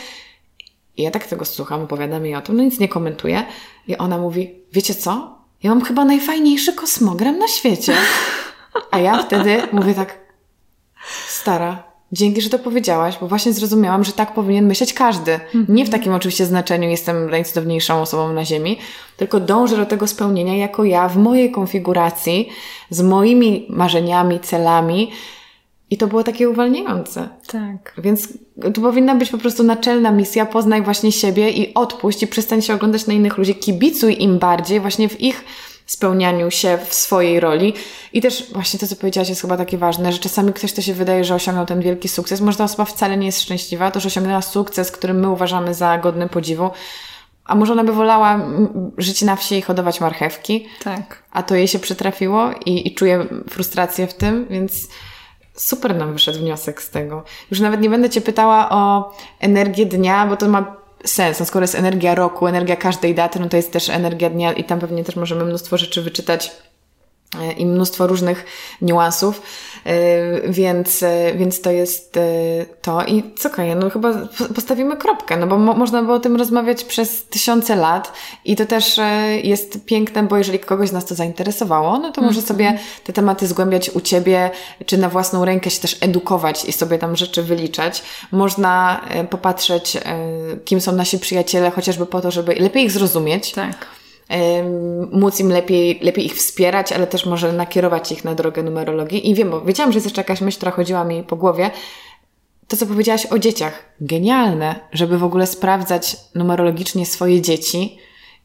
A: I ja tak tego słucham, opowiadam jej o tym, no nic nie komentuję. I ona mówi, wiecie co? Ja mam chyba najfajniejszy kosmogram na świecie. A ja wtedy mówię tak, stara, dzięki, że to powiedziałaś, bo właśnie zrozumiałam, że tak powinien myśleć każdy. Nie w takim oczywiście znaczeniu jestem najcudowniejszą osobą na Ziemi, tylko dążę do tego spełnienia jako ja w mojej konfiguracji, z moimi marzeniami, celami, i to było takie uwalniające.
B: Tak.
A: Więc tu powinna być po prostu naczelna misja, poznaj właśnie siebie i odpuść i przestań się oglądać na innych ludzi, kibicuj im bardziej właśnie w ich spełnianiu się w swojej roli. I też właśnie to, co powiedziałaś, jest chyba takie ważne, że czasami ktoś to się wydaje, że osiągnął ten wielki sukces. Może ta osoba wcale nie jest szczęśliwa, to, że osiągnęła sukces, który my uważamy za godny podziwu. A może ona by wolała żyć na wsi i hodować marchewki.
B: Tak.
A: A to jej się przytrafiło i, i czuje frustrację w tym, więc super nam wyszedł wniosek z tego. Już nawet nie będę Cię pytała o energię dnia, bo to ma sens. No skoro jest energia roku, energia każdej daty, no to jest też energia dnia i tam pewnie też możemy mnóstwo rzeczy wyczytać i mnóstwo różnych niuansów. Y, więc, y, więc to jest to. I co Kaja, no chyba postawimy kropkę, no bo mo można było o tym rozmawiać przez tysiące lat i to też jest piękne, bo jeżeli kogoś z nas to zainteresowało, no to może mhm. sobie te tematy zgłębiać u Ciebie, czy na własną rękę się też edukować i sobie tam rzeczy wyliczać. Można popatrzeć, kim są nasi przyjaciele, chociażby po to, żeby lepiej ich zrozumieć.
B: Tak
A: móc im lepiej, lepiej ich wspierać, ale też może nakierować ich na drogę numerologii. I wiem, bo wiedziałam, że jest jeszcze jakaś myśl, która chodziła mi po głowie. To, co powiedziałaś o dzieciach. Genialne, żeby w ogóle sprawdzać numerologicznie swoje dzieci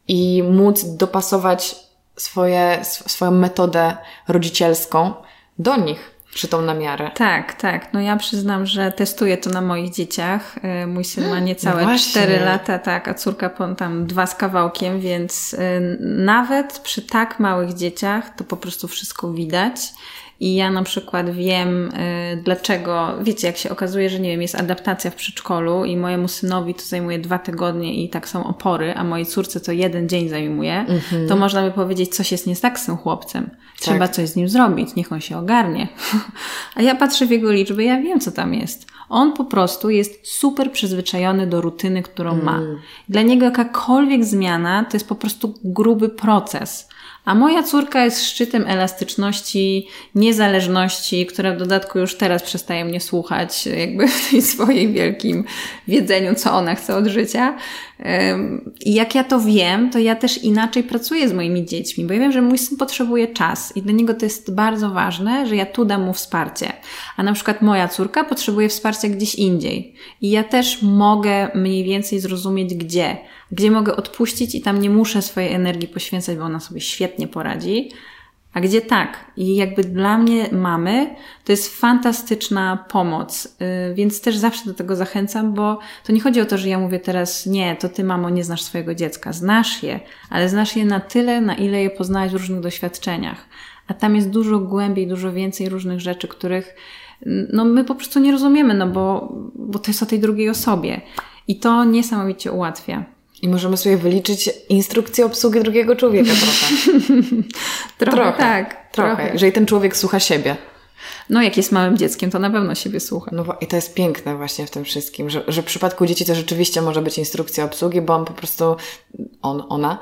A: i móc dopasować swoje, swoją metodę rodzicielską do nich tą na miarę.
B: Tak, tak. No ja przyznam, że testuję to na moich dzieciach. Y, mój syn ma niecałe no 4 lata, tak, a córka tam dwa z kawałkiem, więc y, nawet przy tak małych dzieciach to po prostu wszystko widać. I ja na przykład wiem, y, dlaczego, wiecie, jak się okazuje, że nie wiem, jest adaptacja w przedszkolu i mojemu synowi to zajmuje dwa tygodnie i tak są opory, a mojej córce to jeden dzień zajmuje, mm-hmm. to można by powiedzieć, coś jest nie tak z tym chłopcem. Trzeba tak. coś z nim zrobić, niech on się ogarnie. (laughs) a ja patrzę w jego liczby, ja wiem, co tam jest. On po prostu jest super przyzwyczajony do rutyny, którą mm. ma. Dla niego jakakolwiek zmiana to jest po prostu gruby proces. A moja córka jest szczytem elastyczności, niezależności, która w dodatku już teraz przestaje mnie słuchać, jakby w tej swojej wielkim wiedzeniu, co ona chce od życia. I jak ja to wiem, to ja też inaczej pracuję z moimi dziećmi, bo ja wiem, że mój syn potrzebuje czas i dla niego to jest bardzo ważne, że ja tu dam mu wsparcie. A na przykład moja córka potrzebuje wsparcia gdzieś indziej. I ja też mogę mniej więcej zrozumieć, gdzie gdzie mogę odpuścić i tam nie muszę swojej energii poświęcać, bo ona sobie świetnie poradzi, a gdzie tak. I jakby dla mnie mamy to jest fantastyczna pomoc, yy, więc też zawsze do tego zachęcam, bo to nie chodzi o to, że ja mówię teraz, nie, to ty, mamo, nie znasz swojego dziecka. Znasz je, ale znasz je na tyle, na ile je poznałeś w różnych doświadczeniach. A tam jest dużo głębiej, dużo więcej różnych rzeczy, których no, my po prostu nie rozumiemy, no bo, bo to jest o tej drugiej osobie. I to niesamowicie ułatwia.
A: I możemy sobie wyliczyć instrukcję obsługi drugiego człowieka trochę. (laughs)
B: trochę, trochę, tak.
A: Trochę. trochę. Jeżeli ten człowiek słucha siebie.
B: No, jak jest małym dzieckiem, to na pewno siebie słucha.
A: No i to jest piękne właśnie w tym wszystkim, że, że w przypadku dzieci to rzeczywiście może być instrukcja obsługi, bo on po prostu, on, ona,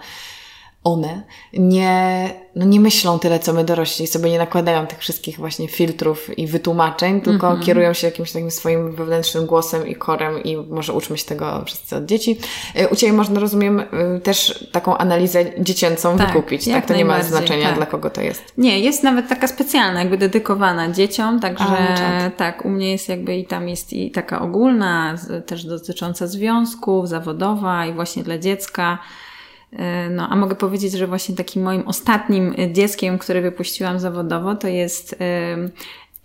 A: one nie, no nie myślą tyle, co my dorośli, sobie nie nakładają tych wszystkich właśnie filtrów i wytłumaczeń, tylko mm -hmm. kierują się jakimś takim swoim wewnętrznym głosem i korem i może uczmy się tego wszyscy od dzieci. Y, u Ciebie można, rozumiem, y, też taką analizę dziecięcą tak, wykupić, tak? To nie ma znaczenia, tak. dla kogo to jest.
B: Nie, jest nawet taka specjalna, jakby dedykowana dzieciom, także A, tak, u mnie jest jakby i tam jest i taka ogólna, też dotycząca związków, zawodowa i właśnie dla dziecka. E, no, a mogę powiedzieć, że właśnie takim moim ostatnim dzieckiem, które wypuściłam zawodowo, to jest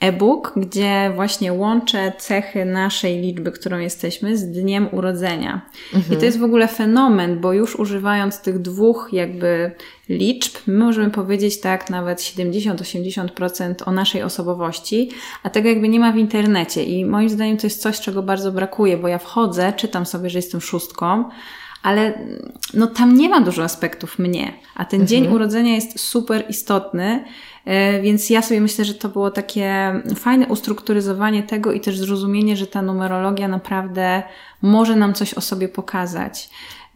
B: e-book, gdzie właśnie łączę cechy naszej liczby, którą jesteśmy, z dniem urodzenia. Mhm. I to jest w ogóle fenomen, bo już używając tych dwóch jakby liczb, my możemy powiedzieć tak nawet 70-80% o naszej osobowości, a tego jakby nie ma w internecie. I moim zdaniem to jest coś, czego bardzo brakuje, bo ja wchodzę, czytam sobie, że jestem szóstką, ale no tam nie ma dużo aspektów mnie, a ten mhm. dzień urodzenia jest super istotny, e, więc ja sobie myślę, że to było takie fajne ustrukturyzowanie tego i też zrozumienie, że ta numerologia naprawdę może nam coś o sobie pokazać.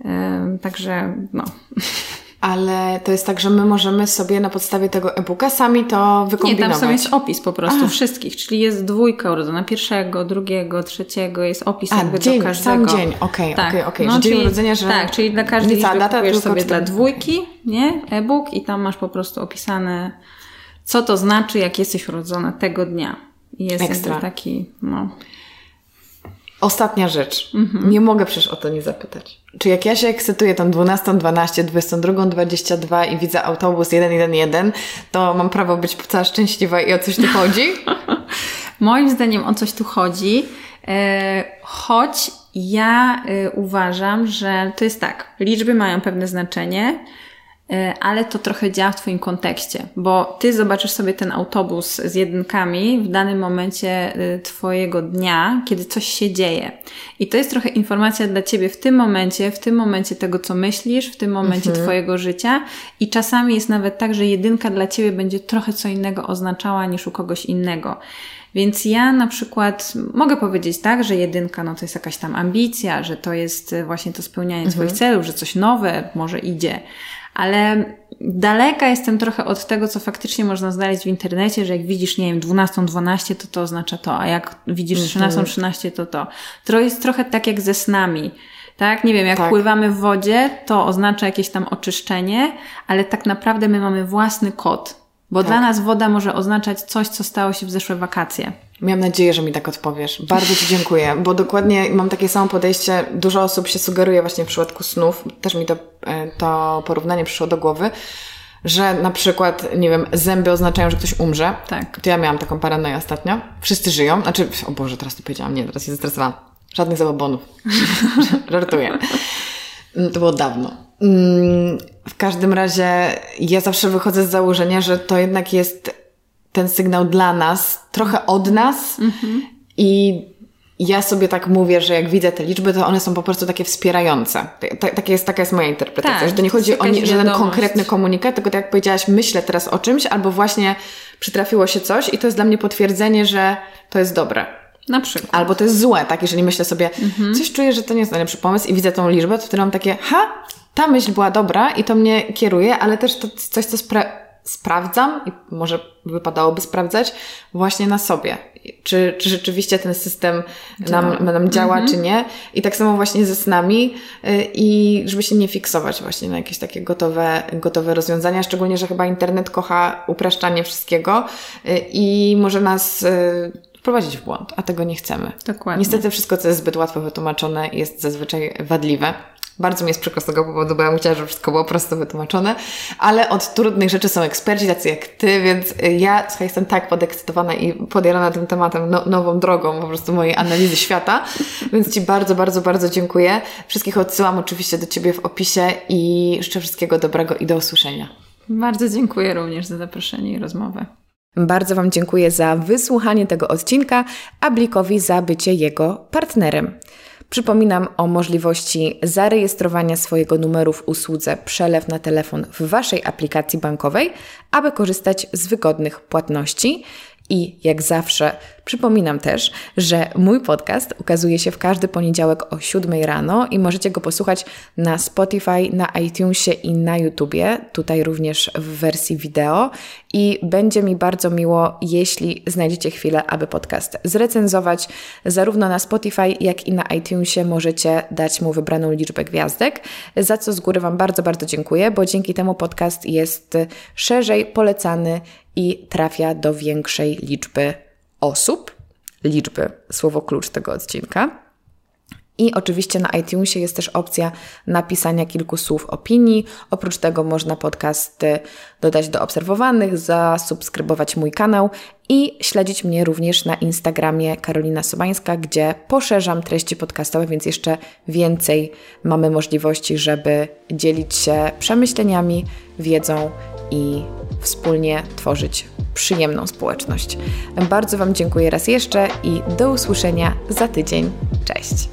B: E, także no. (laughs)
A: Ale to jest tak, że my możemy sobie na podstawie tego e-booka sami to wykombinować.
B: Nie, tam sobie jest opis po prostu A. wszystkich, czyli jest dwójka urodzona, pierwszego, drugiego, trzeciego, jest opis A, jakby
A: dzień,
B: do każdego.
A: sam dzień, okej, okay, tak. okej, okay, okay. no, dzień urodzenia, że...
B: Tak, czyli dla każdej liczby data, kupujesz sobie dla dwójki, nie, e-book i tam masz po prostu opisane, co to znaczy, jak jesteś urodzona tego dnia. I jest Ekstra. taki, no...
A: Ostatnia rzecz. Mhm. Nie mogę przecież o to nie zapytać. Czy jak ja się ekscytuję tą 12, 12, 22, 22 i widzę autobus 111, to mam prawo być cała szczęśliwa i o coś tu chodzi? (laughs)
B: Moim zdaniem o coś tu chodzi. E, choć ja e, uważam, że to jest tak, liczby mają pewne znaczenie, ale to trochę działa w Twoim kontekście, bo Ty zobaczysz sobie ten autobus z jedynkami w danym momencie e, Twojego dnia, kiedy coś się dzieje. I to jest trochę informacja dla Ciebie w tym momencie, w tym momencie tego, co myślisz, w tym momencie mhm. Twojego życia. I czasami jest nawet tak, że jedynka dla Ciebie będzie trochę co innego oznaczała niż u kogoś innego. Więc ja na przykład mogę powiedzieć tak, że jedynka no to jest jakaś tam ambicja, że to jest e, właśnie to spełnianie mhm. swoich celów, że coś nowe może idzie ale daleka jestem trochę od tego, co faktycznie można znaleźć w internecie, że jak widzisz, nie wiem, 12, 12, to to oznacza to, a jak widzisz 13, mhm. 13, to to. To jest trochę tak jak ze snami. Tak, nie wiem, jak tak. pływamy w wodzie, to oznacza jakieś tam oczyszczenie, ale tak naprawdę my mamy własny kod, bo tak. dla nas woda może oznaczać coś, co stało się w zeszłe wakacje.
A: Miałam nadzieję, że mi tak odpowiesz. Bardzo Ci dziękuję, bo dokładnie mam takie samo podejście. Dużo osób się sugeruje właśnie w przypadku snów. Też mi to, e, to porównanie przyszło do głowy, że na przykład, nie wiem, zęby oznaczają, że ktoś umrze. Tak. To ja miałam taką paranoję ostatnio. Wszyscy żyją. Znaczy, o Boże, teraz to powiedziałam. Nie, teraz się zestresowałam. Żadnych zabobonów. (laughs) Żartuję. Mm, to było dawno. Mm, w każdym razie ja zawsze wychodzę z założenia, że to jednak jest ten sygnał dla nas, trochę od nas mhm. i ja sobie tak mówię, że jak widzę te liczby, to one są po prostu takie wspierające. Tak jest, taka jest moja interpretacja, tak, że to nie chodzi o nie, żaden konkretny komunikat, tylko tak jak powiedziałaś, myślę teraz o czymś, albo właśnie przytrafiło się coś i to jest dla mnie potwierdzenie, że to jest dobre.
B: Na przykład.
A: Albo to jest złe, tak? Jeżeli myślę sobie, mhm. coś czuję, że to nie jest najlepszy pomysł i widzę tą liczbę, to wtedy mam takie, ha, ta myśl była dobra i to mnie kieruje, ale też to coś, co spra sprawdzam i może wypadałoby sprawdzać właśnie na sobie. Czy, czy rzeczywiście ten system nam, nam działa, mhm. czy nie. I tak samo właśnie ze snami y, i żeby się nie fiksować właśnie na jakieś takie gotowe, gotowe rozwiązania, szczególnie, że chyba internet kocha upraszczanie wszystkiego y, i może nas y, wprowadzić w błąd, a tego nie chcemy.
B: Dokładnie.
A: Niestety wszystko, co jest zbyt łatwo wytłumaczone jest zazwyczaj wadliwe. Bardzo mi jest przykro z tego powodu, bo ja bym chciała, żeby wszystko było prosto wytłumaczone, ale od trudnych rzeczy są eksperci, tacy jak Ty, więc y, ja słuchaj, jestem tak podekscytowana i podjarana tym tematem, no, nową drogą po prostu mojej analizy świata, więc Ci bardzo, bardzo, bardzo dziękuję. Wszystkich odsyłam oczywiście do Ciebie w opisie i życzę wszystkiego dobrego i do usłyszenia.
B: Bardzo dziękuję również za zaproszenie i rozmowę.
A: Bardzo Wam dziękuję za wysłuchanie tego odcinka, a Blikowi za bycie jego partnerem. Przypominam o możliwości zarejestrowania swojego numeru w usłudze przelew na telefon w Waszej aplikacji bankowej, aby korzystać z wygodnych płatności. I jak zawsze przypominam też, że mój podcast ukazuje się w każdy poniedziałek o 7 rano i możecie go posłuchać na Spotify, na iTunesie i na YouTubie, tutaj również w wersji wideo. I będzie mi bardzo miło, jeśli znajdziecie chwilę, aby podcast zrecenzować. Zarówno na Spotify, jak i na iTunesie możecie dać mu wybraną liczbę gwiazdek, za co z góry Wam bardzo, bardzo dziękuję, bo dzięki temu podcast jest szerzej polecany i trafia do większej liczby osób. Liczby, słowo klucz tego odcinka. I oczywiście na iTunesie jest też opcja napisania kilku słów opinii. Oprócz tego można podcasty dodać do obserwowanych, zasubskrybować mój kanał i śledzić mnie również na Instagramie Karolina Sobańska, gdzie poszerzam treści podcastowe, więc jeszcze więcej mamy możliwości, żeby dzielić się przemyśleniami, wiedzą i wspólnie tworzyć przyjemną społeczność. Bardzo Wam dziękuję raz jeszcze i do usłyszenia za tydzień. Cześć!